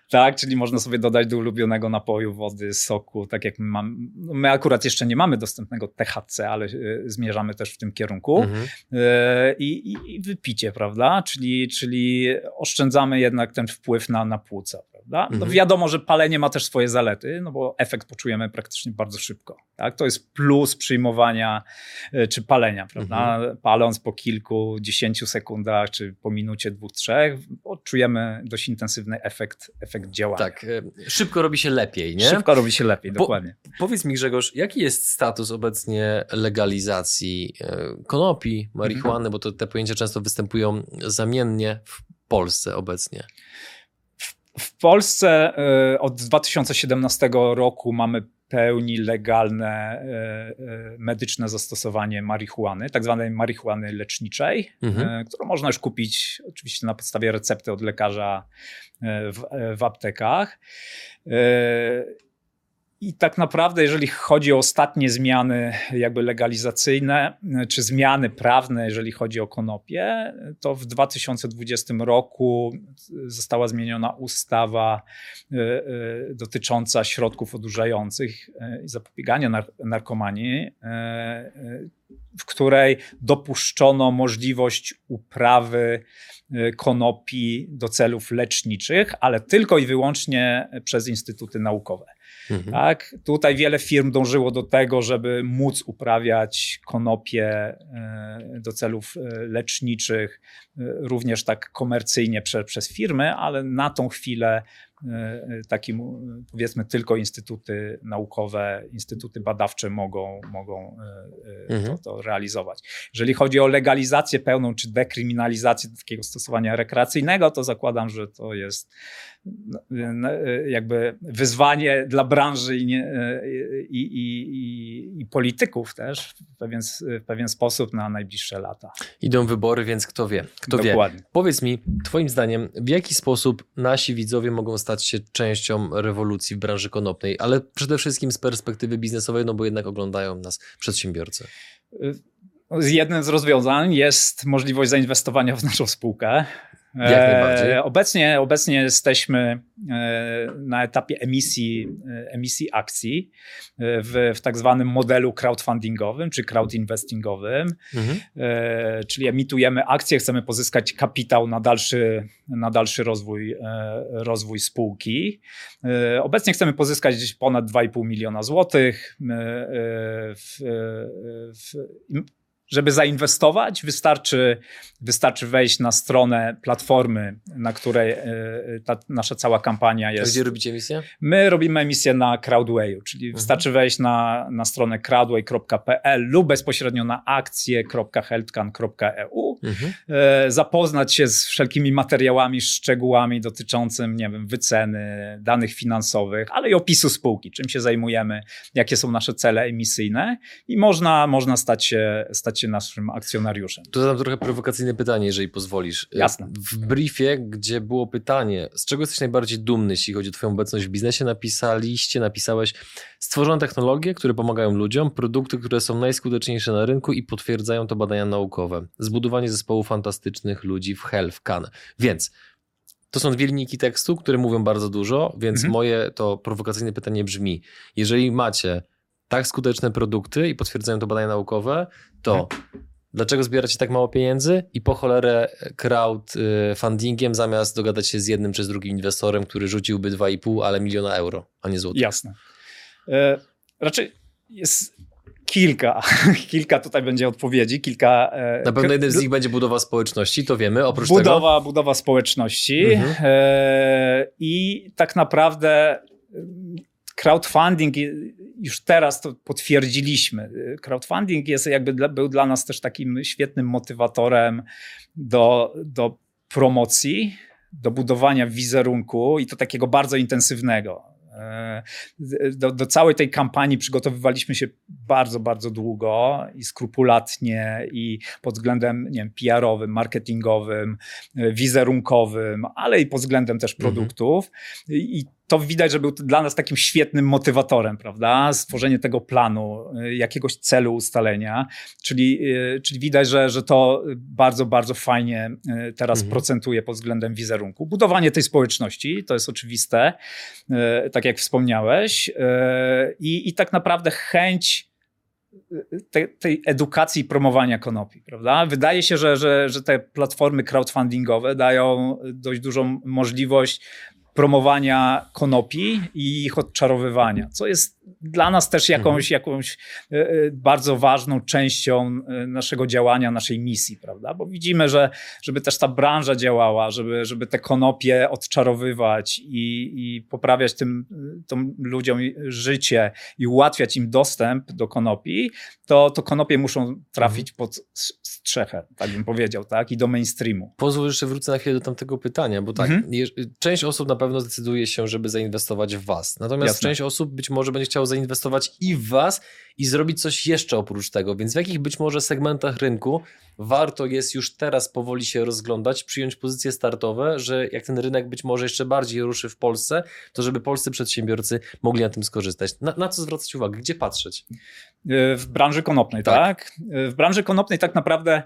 tak? Czyli można sobie dodać do ulubionego napoju wody, soku, tak jak my mamy. No, my akurat jeszcze nie mamy dostępnego THC, ale y, zmierzamy też w tym kierunku. Mhm. I, I, wypicie, prawda? Czyli, czyli oszczędzamy jednak ten wpływ na, na płuca, prawda? No mhm. wiadomo, że palenie ma też swoje zalety, no bo efekt poczujemy praktycznie bardzo szybko. Tak? To jest plus przyjmowania y, czy palenia, prawda? Mhm. Paląc po kilku, dziesięciu sekundach, czy po minucie, dwóch, trzech, odczujemy dość intensywny efekt, efekt działania. Tak, e, szybko robi się lepiej, nie? Szybko robi się lepiej, dokładnie. Po, powiedz mi Grzegorz, jaki jest status obecnie legalizacji e, konopi, marihuany, mhm. bo to te pojęcia często występują zamiennie w Polsce obecnie? W Polsce e, od 2017 roku mamy pełni legalne e, e, medyczne zastosowanie marihuany, tak zwanej marihuany leczniczej, mhm. którą można już kupić oczywiście na podstawie recepty od lekarza w, w aptekach. I tak naprawdę, jeżeli chodzi o ostatnie zmiany jakby legalizacyjne, czy zmiany prawne, jeżeli chodzi o konopie, to w 2020 roku została zmieniona ustawa e, e, dotycząca środków odurzających e, i zapobiegania narkomanii, w której dopuszczono możliwość uprawy konopi do celów leczniczych, ale tylko i wyłącznie przez instytuty naukowe. Mhm. Tak? Tutaj wiele firm dążyło do tego, żeby móc uprawiać konopie e, do celów e, leczniczych, e, również tak komercyjnie prze, przez firmy, ale na tą chwilę takim powiedzmy tylko instytuty naukowe, instytuty badawcze mogą, mogą mhm. to, to, realizować. Jeżeli chodzi o legalizację pełną czy dekryminalizację takiego stosowania rekreacyjnego, to zakładam, że to jest jakby wyzwanie dla branży i, nie, i, i, i, polityków też w pewien, w pewien sposób na najbliższe lata. Idą wybory, więc kto wie? Kto Dokładnie. wie? Powiedz mi, Twoim zdaniem, w jaki sposób nasi widzowie mogą stać się częścią rewolucji w branży konopnej, ale przede wszystkim z perspektywy biznesowej, no bo jednak oglądają nas przedsiębiorcy. Z jednym z rozwiązań jest możliwość zainwestowania w naszą spółkę. Jak najbardziej. E, obecnie, obecnie jesteśmy e, na etapie emisji, e, emisji akcji w, w tak zwanym modelu crowdfundingowym czy crowdinvestingowym, mhm. czyli emitujemy akcje, chcemy pozyskać kapitał na dalszy, na dalszy rozwój, rozwój spółki. Obecnie chcemy pozyskać ponad 2,5 miliona złotych. W, w, żeby zainwestować, wystarczy, wystarczy wejść na stronę platformy, na której e, ta nasza cała kampania jest. Gdzie robicie emisję? My robimy emisję na Crowdwayu, czyli mhm. wystarczy wejść na, na stronę crowdway.pl lub bezpośrednio na akcje.healthcan.eu, mhm. E, zapoznać się z wszelkimi materiałami, szczegółami dotyczącymi, nie wiem, wyceny, danych finansowych, ale i opisu spółki, czym się zajmujemy, jakie są nasze cele emisyjne i można, można stać się, stać się naszym akcjonariuszem. Tu zadam trochę prowokacyjne pytanie, jeżeli pozwolisz. Jasne. W briefie, gdzie było pytanie, z czego jesteś najbardziej dumny, jeśli chodzi o twoją obecność w biznesie, napisaliście, napisałeś stworzono technologie, które pomagają ludziom, produkty, które są najskuteczniejsze na rynku i potwierdzają to badania naukowe. Zbudowanie zespołu fantastycznych ludzi w Health Can. Więc to są dwie linijki tekstu, które mówią bardzo dużo, więc mhm. moje to prowokacyjne pytanie brzmi: jeżeli macie tak skuteczne produkty i potwierdzają to badania naukowe, to dlaczego zbieracie tak mało pieniędzy i po cholerę crowdfundingiem zamiast dogadać się z jednym czy z drugim inwestorem, który rzuciłby 2,5, ale miliona euro, a nie złotych? Jasne. E, raczej jest kilka, kilka tutaj będzie odpowiedzi, kilka... E, Na pewno jeden z nich będzie budowa społeczności, to wiemy, oprócz budowa, tego... Budowa społeczności mhm. e, i tak naprawdę crowdfunding już teraz to potwierdziliśmy. Crowdfunding jest jakby dla, był dla nas też takim świetnym motywatorem do, do promocji, do budowania wizerunku i to takiego bardzo intensywnego. E, do, do, całej tej kampanii przygotowywaliśmy się bardzo, bardzo długo i skrupulatnie, i pod względem nie wiem, PR-owym, marketingowym, e, wizerunkowym, ale i pod względem też mhm. produktów. I to widać, że był dla nas takim świetnym motywatorem, prawda? Stworzenie tego planu, y, jakiegoś celu ustalenia, czyli, y, czyli widać, że, że to bardzo, bardzo fajnie y, teraz mhm. procentuje pod względem wizerunku. Budowanie tej społeczności, to jest oczywiste, tak jak wspomniałeś, i, i tak naprawdę chęć te, tej edukacji i promowania konopi, prawda? Wydaje się, że, że, że te platformy crowdfundingowe dają dość dużą możliwość promowania konopi i ich odczarowywania, co jest dla nas też jakąś, mhm. jakąś e, e, bardzo ważną częścią e, naszego działania, naszej misji, prawda? Bo widzimy, że żeby też ta branża działała, żeby, żeby te konopie odczarowywać i, i poprawiać tym, tym ludziom życie i ułatwiać im dostęp do konopi, to, to konopie muszą trafić mhm. pod strzechę, tak bym powiedział, tak? I do mainstreamu. Pozwól jeszcze wrócę na chwilę do tamtego pytania, bo tak, mhm. część osób na pewno zdecyduje się, żeby zainwestować w was. Natomiast Jasne. część osób być może będzie chciał zainwestować i w Was i zrobić coś jeszcze oprócz tego. Więc w jakich być może segmentach rynku warto jest już teraz powoli się rozglądać, przyjąć pozycje startowe, że jak ten rynek być może jeszcze bardziej ruszy w Polsce, to żeby polscy przedsiębiorcy mogli na tym skorzystać. Na, na co zwracać uwagę? Gdzie patrzeć? W branży konopnej, tak? tak? W branży konopnej tak naprawdę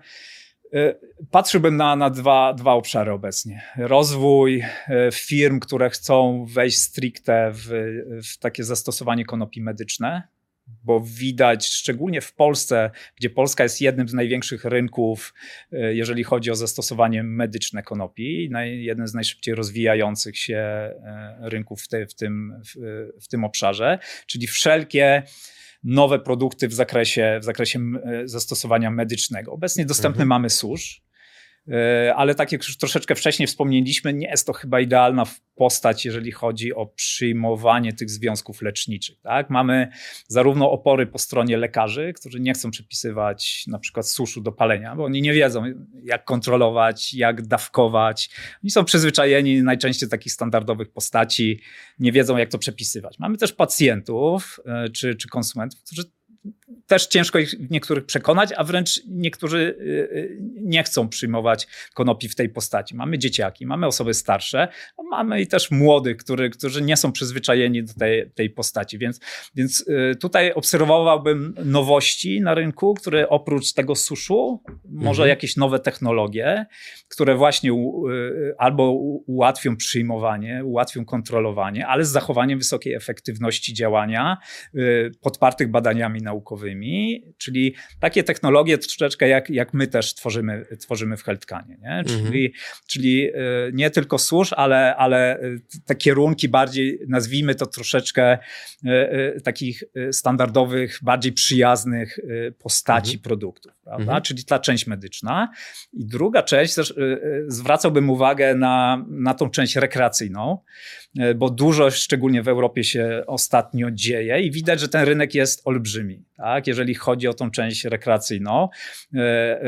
Patrzyłbym na, na dwa, dwa obszary obecnie. Rozwój e, firm, które chcą wejść stricte w, w takie zastosowanie konopi medyczne, bo widać, szczególnie w Polsce, gdzie Polska jest jednym z największych rynków, e, jeżeli chodzi o zastosowanie medyczne konopi, jeden z najszybciej rozwijających się e, rynków w, te, w, tym, w, w tym obszarze, czyli wszelkie nowe produkty w zakresie, w zakresie zastosowania medycznego. Obecnie dostępny mhm. mamy susz, E, ale tak jak już troszeczkę wcześniej wspomnieliśmy, nie jest to chyba idealna postać, jeżeli chodzi o przyjmowanie tych związków leczniczych. Tak? Mamy zarówno opory po stronie lekarzy, którzy nie chcą przepisywać na przykład suszu do palenia, bo oni nie wiedzą, jak kontrolować, jak dawkować. Oni są przyzwyczajeni najczęściej takich standardowych postaci, nie wiedzą, jak to przepisywać. Mamy też pacjentów e, czy, czy konsumentów, którzy też ciężko ich niektórych przekonać, a wręcz niektórzy y, y, nie chcą przyjmować konopi w tej postaci. Mamy dzieciaki, mamy osoby starsze, mamy i też młodych, który, którzy nie są przyzwyczajeni do tej, tej postaci. Więc, więc y, tutaj obserwowałbym nowości na rynku, które oprócz tego suszu, może mhm. jakieś nowe technologie, które właśnie albo ułatwią przyjmowanie, ułatwią kontrolowanie, ale z zachowaniem wysokiej efektywności działania, podpartych badaniami naukowymi czyli takie technologie troszeczkę jak, jak my też tworzymy, tworzymy w Healthkanie. Nie? Czyli, mhm. czyli e, nie tylko służ, ale, ale e, te kierunki bardziej, nazwijmy to troszeczkę e, takich standardowych, bardziej przyjaznych postaci mhm. produktów. Prawda? Mhm. Czyli ta część medyczna. I druga część też zwracałbym uwagę na, na tą część rekreacyjną, bo dużo, szczególnie w Europie, się ostatnio dzieje i widać, że ten rynek jest olbrzymi. Tak? Jeżeli chodzi o tą część rekreacyjną. E, e,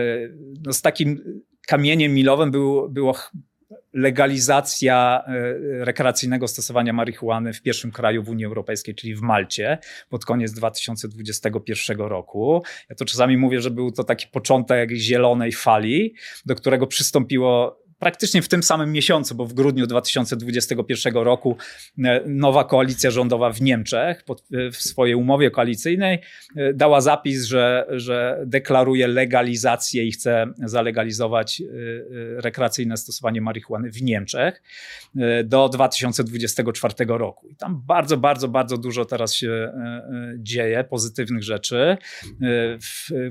no z takim kamieniem milowym był, było legalizacja e, rekreacyjnego stosowania marihuany w pierwszym kraju w Unii Europejskiej, czyli w Malcie, pod koniec 2021 roku. Ja to czasami mówię, że był to taki początek zielonej fali, do którego przystąpiło praktycznie w tym samym miesiącu, bo w grudniu 2021 roku e, nowa koalicja rządowa w Niemczech e, w swojej umowie koalicyjnej e, dała zapis, że, że deklaruje legalizację i chce zalegalizować rekreacyjne stosowanie marihuany w Niemczech do 2024 roku. I tam bardzo, bardzo, bardzo dużo teraz się dzieje, pozytywnych rzeczy.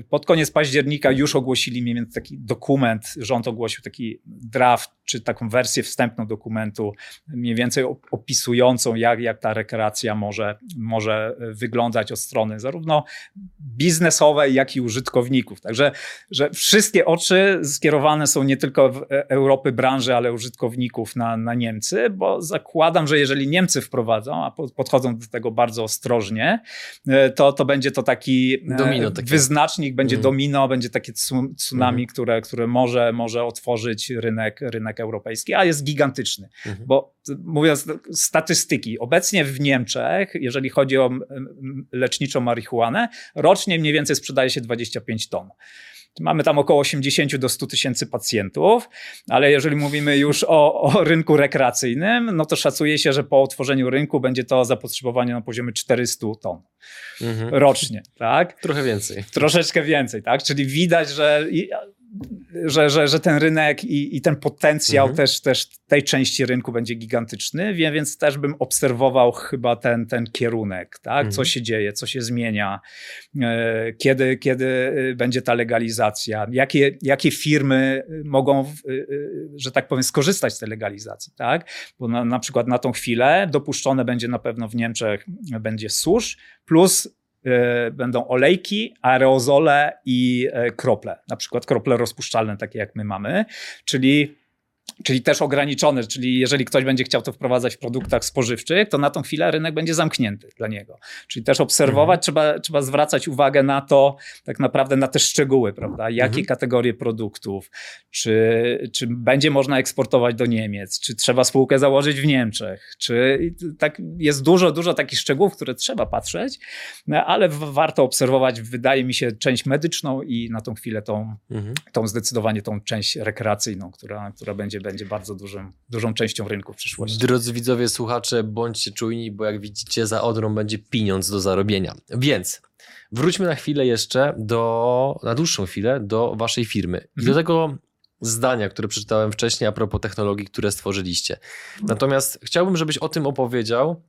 Pod koniec października już ogłosili mniej więcej taki dokument, rząd ogłosił taki draft draft czy taką wersję wstępną dokumentu, mniej więcej opisującą, jak, jak ta rekreacja może, może wyglądać od strony zarówno biznesowej, jak i użytkowników. Także że wszystkie oczy skierowane są nie tylko w Europy branży, ale użytkowników na, na Niemcy, bo zakładam, że jeżeli Niemcy wprowadzą, a podchodzą do tego bardzo ostrożnie, to, to będzie to taki e, domino, wyznacznik, będzie mm. domino, będzie takie tsunami, mm. które, które może, może otworzyć rynek, rynek rynek europejski, a jest gigantyczny. Mhm. Bo mówiąc statystyki, obecnie w Niemczech, jeżeli chodzi o leczniczą marihuanę, rocznie mniej więcej sprzedaje się 25 ton. Mamy tam około 80 do 100 tysięcy pacjentów, ale jeżeli mówimy już o, o, rynku rekreacyjnym, no to szacuje się, że po otworzeniu rynku będzie to zapotrzebowanie na poziomie 400 ton mhm. rocznie, tak? Trochę więcej. Troszeczkę więcej, tak? Czyli widać, że że, że, że ten rynek i, i ten potencjał mhm. też, też tej części rynku będzie gigantyczny, więc też bym obserwował chyba ten, ten kierunek, tak? Mhm. co się dzieje, co się zmienia, e, kiedy, kiedy e, będzie ta legalizacja, jakie, jakie firmy mogą, e, że tak powiem, skorzystać z tej legalizacji. Tak? Bo na, na przykład na tą chwilę dopuszczone będzie na pewno w Niemczech będzie susz plus będą olejki, aerozole i e, krople, na przykład krople rozpuszczalne, takie jak my mamy, czyli Czyli też ograniczone, czyli jeżeli ktoś będzie chciał to wprowadzać w produktach spożywczych, to na tą chwilę rynek będzie zamknięty dla niego. Czyli też obserwować, mhm. trzeba, trzeba zwracać uwagę na to, tak naprawdę na te szczegóły, prawda? Jakie mhm. kategorie produktów, czy, czy będzie można eksportować do Niemiec, czy trzeba spółkę założyć w Niemczech, czy tak jest dużo, dużo takich szczegółów, które trzeba patrzeć, no, ale warto obserwować, wydaje mi się, część medyczną i na tą chwilę tą, mhm. tą zdecydowanie tą część rekreacyjną, która, która będzie będzie, bardzo dużym, dużą częścią rynku w przyszłości. Drodzy widzowie, słuchacze, bądźcie czujni, bo jak widzicie, za Odrą będzie pieniądz do zarobienia. Więc wróćmy na chwilę jeszcze do, na dłuższą chwilę, do waszej firmy i mhm. do tego zdania, które przeczytałem wcześniej a propos technologii, które stworzyliście. Natomiast chciałbym, żebyś o tym opowiedział,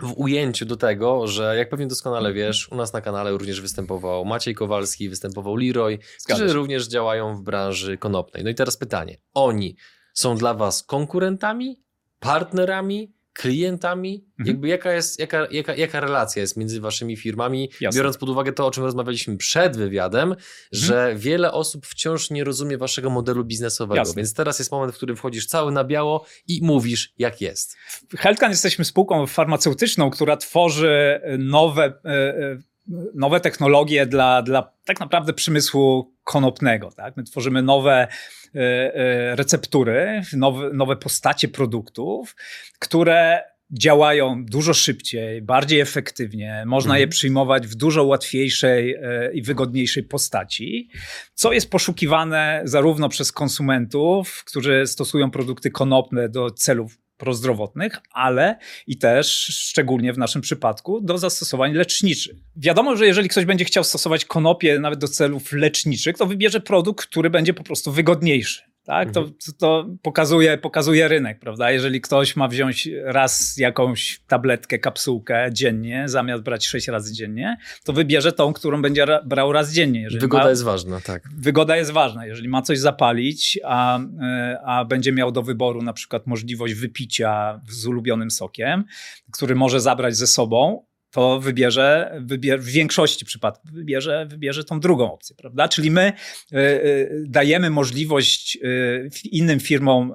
w ujęciu do tego, że jak pewnie doskonale wiesz, u nas na kanale również występował Maciej Kowalski, występował Leroy, którzy również działają w branży konopnej. No i teraz pytanie, oni są dla was konkurentami, partnerami, klientami? Mhm. Jakby jaka, jest, jaka, jaka, jaka relacja jest między waszymi firmami, Jasne. biorąc pod uwagę to, o czym rozmawialiśmy przed wywiadem, mhm. że wiele osób wciąż nie rozumie waszego modelu biznesowego. Jasne. Więc teraz jest moment, w którym wchodzisz cały na biało i mówisz, jak jest. Healthcan jesteśmy spółką farmaceutyczną, która tworzy nowe, e, e, nowe technologie dla, dla tak naprawdę przemysłu konopnego. Tak? My tworzymy nowe E, e, receptury, nowe, nowe postacie produktów, które działają dużo szybciej, bardziej efektywnie, można mhm. je przyjmować w dużo łatwiejszej e, i wygodniejszej postaci, co jest poszukiwane zarówno przez konsumentów, którzy stosują produkty konopne do celów prozdrowotnych, ale i też szczególnie w naszym przypadku do zastosowań leczniczych. Wiadomo, że jeżeli ktoś będzie chciał stosować konopie nawet do celów leczniczych, to wybierze produkt, który będzie po prostu wygodniejszy. Tak, to, mhm. to pokazuje, pokazuje rynek, prawda? Jeżeli ktoś ma wziąć raz jakąś tabletkę, kapsułkę dziennie, zamiast brać sześć razy dziennie, to wybierze tą, którą będzie brał raz dziennie. Jeżeli wygoda ma, jest ważna, tak. Wygoda jest ważna. Jeżeli ma coś zapalić, a, e, a będzie miał do wyboru na przykład możliwość wypicia z ulubionym sokiem, który może zabrać ze sobą, to wybierze, wybierze w większości przypadków wybierze, wybierze tą drugą opcję, prawda? Czyli my y, y, dajemy możliwość y, innym firmom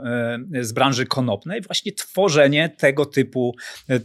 z branży konopnej właśnie tworzenie tego typu,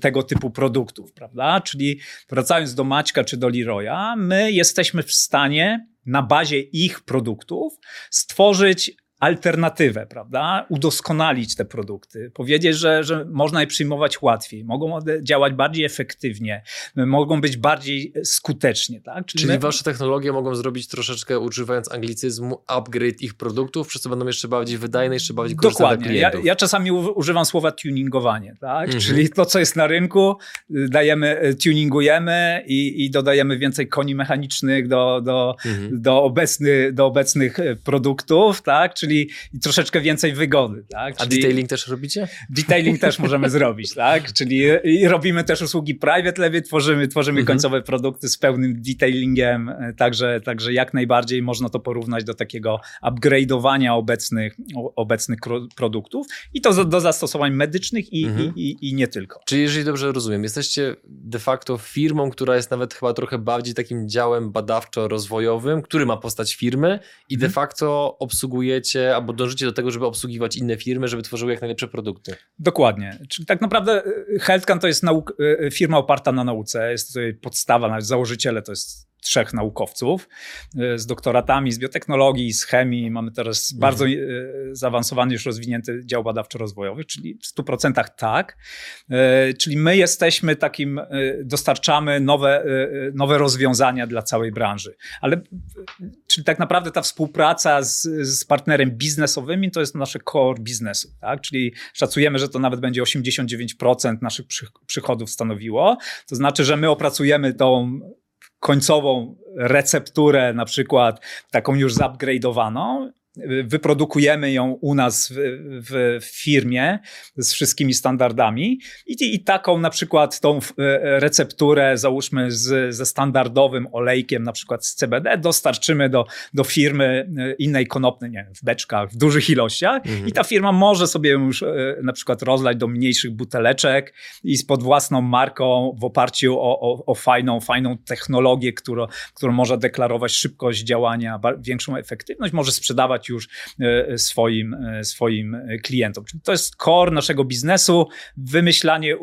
tego typu produktów, prawda? Czyli wracając do Maćka czy do Leroya, my jesteśmy w stanie na bazie ich produktów stworzyć alternatywę, prawda? Udoskonalić te produkty, powiedzieć, że, że można je przyjmować łatwiej, mogą działać bardziej efektywnie, mogą być bardziej skuteczne, tak? Czyli, Czyli my... wasze technologie mogą zrobić troszeczkę, używając anglicyzmu, upgrade ich produktów, przez co będą jeszcze bardziej wydajne, jeszcze bardziej korzystne Dokładnie. dla klientów. Ja, ja czasami używam słowa tuningowanie, tak? Mhm. Czyli to, co jest na rynku, dajemy, y, tuningujemy i, i dodajemy więcej koni mechanicznych do, do, mhm. do, obecny, do obecnych y, produktów, tak? Czyli Czyli troszeczkę więcej wygody, tak? A detailing też robicie? Detailing też możemy zrobić, tak? Czyli robimy też usługi private label, tworzymy, tworzymy mhm. końcowe produkty z pełnym detailingiem, e, także, także jak najbardziej można to porównać do takiego upgrade'owania obecnych, obecnych produktów i to do zastosowań medycznych i, mhm. i, i, i nie tylko. Czyli jeżeli dobrze rozumiem, jesteście de facto firmą, która jest nawet chyba trochę bardziej takim działem badawczo-rozwojowym, który ma postać firmy i de mhm. facto obsługujecie albo dążycie do tego, żeby obsługiwać inne firmy, żeby tworzyły jak najlepsze produkty. Dokładnie. Czyli tak naprawdę y, HealthCan to jest y, firma oparta na nauce, jest to podstawa, nawet założyciele to jest trzech naukowców e, z doktoratami z biotechnologii, z chemii. Mamy teraz mhm. bardzo e, zaawansowany, już rozwinięty dział badawczo-rozwojowy, czyli w 100% tak. E, czyli my jesteśmy takim, dostarczamy nowe, nowe rozwiązania dla całej branży. Ale czyli tak naprawdę ta współpraca z, z partnerem biznesowym to jest nasze core biznesu. Tak? Czyli szacujemy, że to nawet będzie 89% naszych przychodów stanowiło. To znaczy, że my opracujemy tą końcową recepturę, na przykład taką już zupgrade'owaną wyprodukujemy ją u nas w, w, firmie z wszystkimi standardami i, i, taką na przykład tą e, recepturę załóżmy z, ze standardowym olejkiem na przykład z CBD dostarczymy do, do firmy e, innej konopnej, nie w beczkach, w dużych ilościach mhm. i ta firma może sobie już e, na przykład rozlać do mniejszych buteleczek i z pod własną marką w oparciu o, o, o fajną, fajną technologię, którą, którą może deklarować szybkość działania, większą efektywność, może sprzedawać już e, swoim, e, swoim klientom. Czyli to jest core naszego biznesu, wymyślanie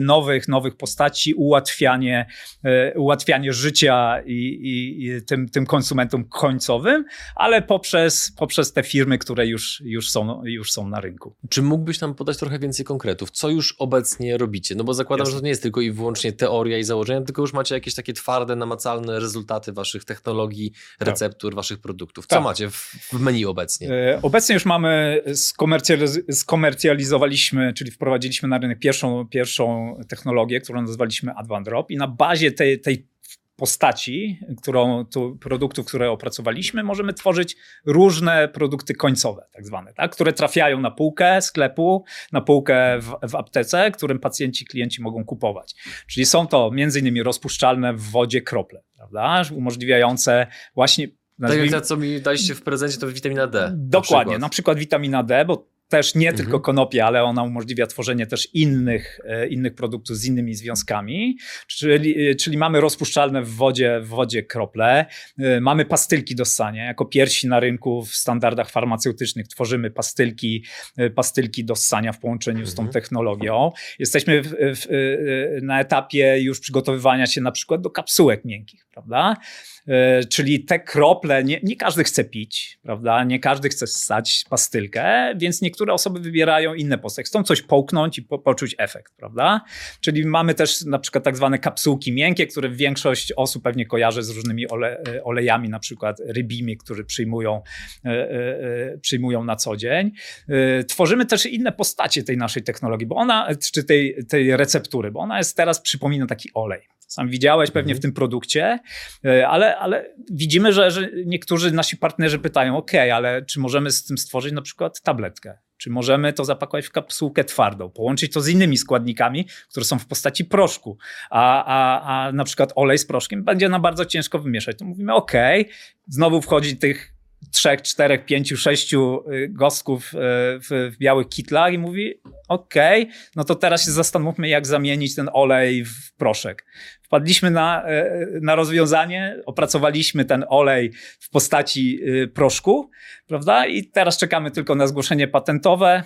nowych, nowych postaci, ułatwianie, e, ułatwianie życia i, i, i tym, tym konsumentom końcowym, ale poprzez, poprzez te firmy, które już, już, są, już są na rynku. Czy mógłbyś nam podać trochę więcej konkretów? Co już obecnie robicie? No bo zakładam, Jasne. że to nie jest tylko i wyłącznie teoria i założenia, tylko już macie jakieś takie twarde, namacalne rezultaty waszych technologii, tak. receptur, tak. waszych produktów. Co tak. macie w, w menu obecnie? E, obecnie już mamy, skomercjaliz skomercjalizowaliśmy, czyli wprowadziliśmy na rynek pierwszą, pierwszą technologię, którą nazwaliśmy AdvanDrop i na bazie tej, tej postaci, którą, tu, produktów, które opracowaliśmy, możemy tworzyć różne produkty końcowe, tak zwane, tak? które trafiają na półkę sklepu, na półkę w, w aptece, którym pacjenci, klienci mogą kupować. Czyli są to między innymi rozpuszczalne w wodzie krople, prawda? umożliwiające właśnie tak jak co mi daliście w prezencie, to witamina D. Dokładnie, na przykład, na przykład witamina D, bo też nie mhm. tylko konopie, ale ona umożliwia tworzenie też innych, e, innych produktów z innymi związkami. Czyli, e, czyli mamy rozpuszczalne w wodzie, w wodzie krople, e, mamy pastylki do ssania. Jako pierwsi na rynku w standardach farmaceutycznych tworzymy pastylki, pastylki do ssania w połączeniu mhm. z tą mhm. technologią. Jesteśmy w, w, na etapie już przygotowywania się na przykład do kapsułek miękkich, prawda? Czyli te krople, nie, nie każdy chce pić, prawda? Nie każdy chce ssać pastylkę, więc niektóre osoby wybierają inne postacie. Chcą coś połknąć i po, poczuć efekt, prawda? Czyli mamy też na przykład tak zwane kapsułki miękkie, które większość osób pewnie kojarzy z różnymi ole, e, olejami, na przykład rybimi, które przyjmują, e, przyjmują na co dzień. Tworzymy też inne postacie tej naszej technologii, bo ona, czy tej, tej receptury, bo ona jest teraz, przypomina taki olej. Sam widziałeś pewnie mhm. w tym produkcie, e, ale, ale widzimy, że, że niektórzy nasi partnerzy pytają, OK, ale czy możemy z tym stworzyć na przykład tabletkę? Czy możemy to zapakować w kapsułkę twardą, połączyć to z innymi składnikami, które są w postaci proszku, a, a, a na przykład olej z proszkiem będzie nam bardzo ciężko wymieszać. To mówimy, OK, znowu wchodzi tych trzech, czterech, pięciu, sześciu y, gostków y, w, w białych kitlach i mówi, okej, okay, no to teraz się zastanówmy, jak zamienić ten olej w proszek. Wpadliśmy na, y, na rozwiązanie, opracowaliśmy ten olej w postaci proszku, prawda? I teraz czekamy tylko na zgłoszenie patentowe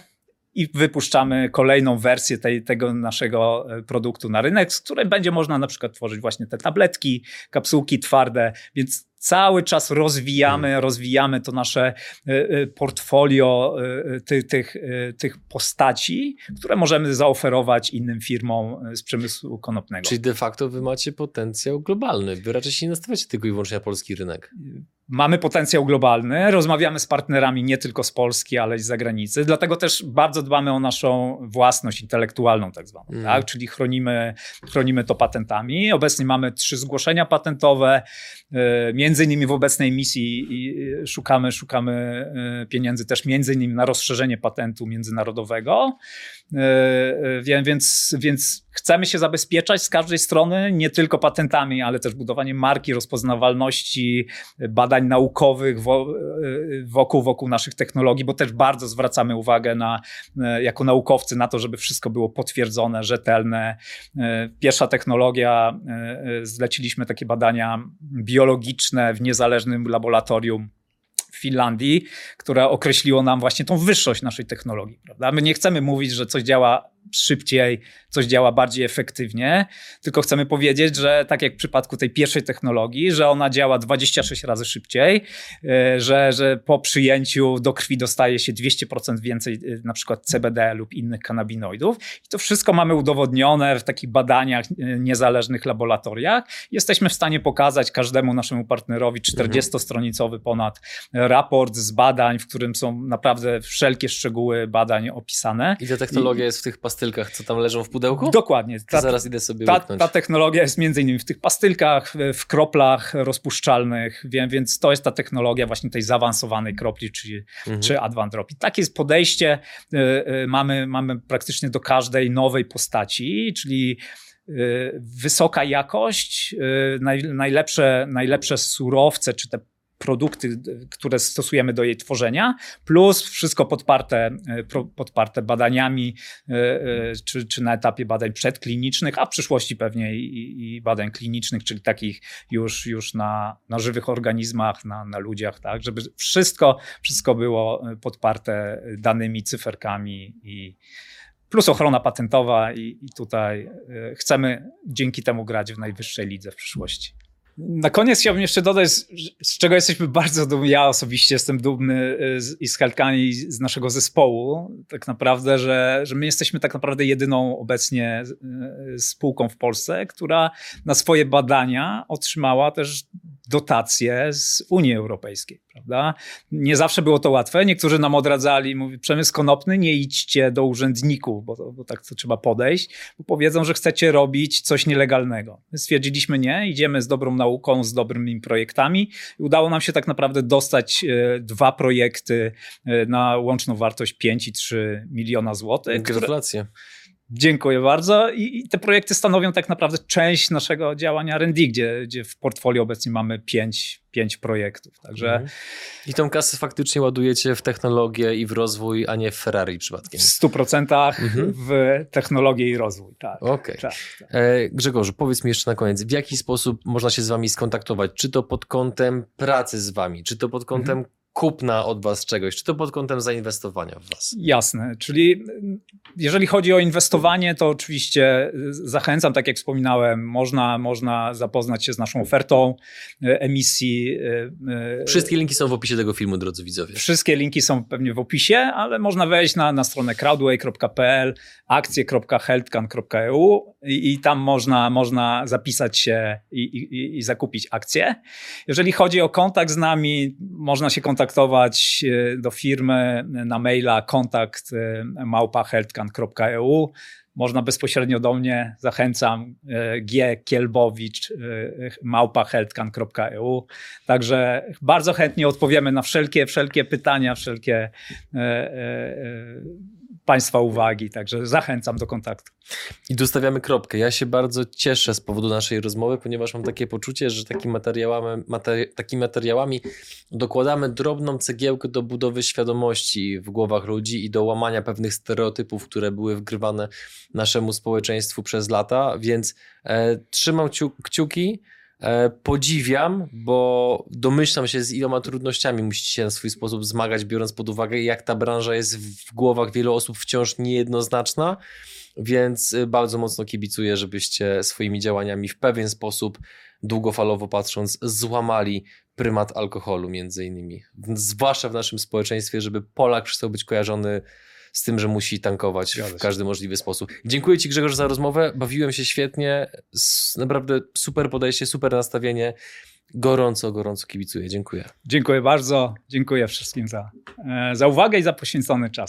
i wypuszczamy kolejną wersję tej, tego naszego produktu na rynek, z której będzie można na przykład tworzyć właśnie te tabletki, kapsułki twarde, więc cały czas rozwijamy, hmm. rozwijamy to nasze e, e, portfolio e, tych, tych, tych postaci, które możemy zaoferować innym firmom z przemysłu konopnego. Czyli de facto wy macie potencjał globalny. Wy raczej się nie nastawiacie tylko i wyłącznie na polski rynek. Mamy potencjał globalny, rozmawiamy z partnerami nie tylko z Polski, ale i z zagranicy. Dlatego też bardzo dbamy o naszą własność intelektualną, tak zwaną, mm. tak? czyli chronimy, chronimy to patentami. Obecnie mamy trzy zgłoszenia patentowe, e, między innymi w obecnej misji szukamy, szukamy e, pieniędzy też między innymi na rozszerzenie patentu międzynarodowego. E, więc, więc chcemy się zabezpieczać z każdej strony, nie tylko patentami, ale też budowaniem marki, rozpoznawalności, badań naukowych wokół, wokół naszych technologii, bo też bardzo zwracamy uwagę na, jako naukowcy na to, żeby wszystko było potwierdzone, rzetelne. Pierwsza technologia, zleciliśmy takie badania biologiczne w niezależnym laboratorium Finlandii, które określiło nam właśnie tą wyższość naszej technologii. Prawda? My nie chcemy mówić, że coś działa szybciej, coś działa bardziej efektywnie, tylko chcemy powiedzieć, że tak jak w przypadku tej pierwszej technologii, że ona działa 26 razy szybciej, e, że, że po przyjęciu do krwi dostaje się 200% więcej e, na przykład CBD lub innych kanabinoidów. I to wszystko mamy udowodnione w takich badaniach e, niezależnych laboratoriach. Jesteśmy w stanie pokazać każdemu naszemu partnerowi 40-stronicowy ponad raport z badań, w którym są naprawdę wszelkie szczegóły badań opisane. I ta technologia I, jest w tych pastylkach co tam leżą w pudełku? Dokładnie. Ta, zaraz idę sobie ta, ta, technologia jest między innymi w tych pastylkach, w kroplach rozpuszczalnych, więc to jest ta technologia właśnie tej zaawansowanej kropli, czy, mhm. czy Advanced Drop. I takie jest podejście y, y, mamy, mamy praktycznie do każdej nowej postaci, czyli y, wysoka jakość, najlepsze, najlepsze surowce, czy te produkty, które stosujemy do jej tworzenia, plus wszystko podparte, e, podparte badaniami, e, e, czy, czy na etapie badań przedklinicznych, a w przyszłości pewnie i, i badań klinicznych, czyli takich już, już na, na żywych organizmach, na, na ludziach, tak, żeby wszystko, wszystko było podparte danymi, cyferkami i plus ochrona patentowa i, i tutaj chcemy dzięki temu grać w najwyższej lidze w przyszłości. Na koniec chciałbym jeszcze dodać, z czego jesteśmy bardzo dumni. Ja osobiście jestem dumny y, z, i z Helkani, z naszego zespołu. Tak naprawdę, że, że my jesteśmy tak naprawdę jedyną obecnie y, spółką w Polsce, która na swoje badania otrzymała też dotacje z Unii Europejskiej, prawda? Nie zawsze było to łatwe. Niektórzy nam odradzali, mówi, przemysł konopny, nie idźcie do urzędników, bo, bo tak to trzeba podejść, bo powiedzą, że chcecie robić coś nielegalnego. My stwierdziliśmy nie, idziemy z dobrą nauką, z dobrymi projektami i udało nam się tak naprawdę dostać e, dwa projekty e, na łączną wartość 5,3 miliona złotych. Gratulacje. Które, Dziękuję bardzo. I, te projekty stanowią tak naprawdę część naszego działania R&D, gdzie, gdzie w portfolio obecnie mamy pięć, pięć projektów. Także... Mhm. I tą kasę faktycznie ładujecie w technologię i w rozwój, a nie w Ferrari przypadkiem. W 100% mhm. w technologię i rozwój, tak. Okay. Tak, tak. E, Grzegorzu, powiedz mi jeszcze na koniec, w jaki sposób można się z wami skontaktować? Czy to pod kątem pracy z wami, czy to pod kątem mhm kupna od was czegoś, czy to pod kątem zainwestowania w was? Jasne, czyli jeżeli chodzi o inwestowanie, to oczywiście zachęcam, tak jak wspominałem, można, można zapoznać się z naszą ofertą e, emisji. E, e, Wszystkie linki są w opisie tego filmu, drodzy widzowie. Wszystkie linki są pewnie w opisie, ale można wejść na, na stronę crowdway.pl, akcje.healthcan.eu i, i, tam można, można zapisać się i, i, i zakupić akcje. Jeżeli chodzi o kontakt z nami, można się kontaktować kontaktować e, do firmy na maila kontakt e, małpahealthcan.eu. Można bezpośrednio do mnie, zachęcam, e, g kielbowicz małpahealthcan.eu. Także bardzo chętnie odpowiemy na wszelkie, wszelkie pytania, wszelkie Państwa uwagi, także zachęcam do kontaktu. I dostawiamy kropkę. Ja się bardzo cieszę z powodu naszej rozmowy, ponieważ mam takie poczucie, że takimi materiałami, materi takimi materiałami dokładamy drobną cegiełkę do budowy świadomości w głowach ludzi i do łamania pewnych stereotypów, które były wgrywane naszemu społeczeństwu przez lata, więc e, trzymam kciuki. E, podziwiam, bo domyślam się, z iloma trudnościami musicie się na swój sposób zmagać, biorąc pod uwagę, jak ta branża jest w głowach wielu osób wciąż niejednoznaczna, więc y, bardzo mocno kibicuję, żebyście swoimi działaniami w pewien sposób, długofalowo patrząc, złamali prymat alkoholu między innymi. Zwłaszcza w naszym społeczeństwie, żeby Polak przestał być kojarzony z tym, że musi tankować w każdy możliwy sposób. Dziękuję Ci Grzegorz za rozmowę, bawiłem się świetnie, naprawdę super podejście, super nastawienie. Gorąco, gorąco kibicuję. Dziękuję. Dziękuję bardzo. Dziękuję wszystkim za, e, za uwagę i za poświęcony czas.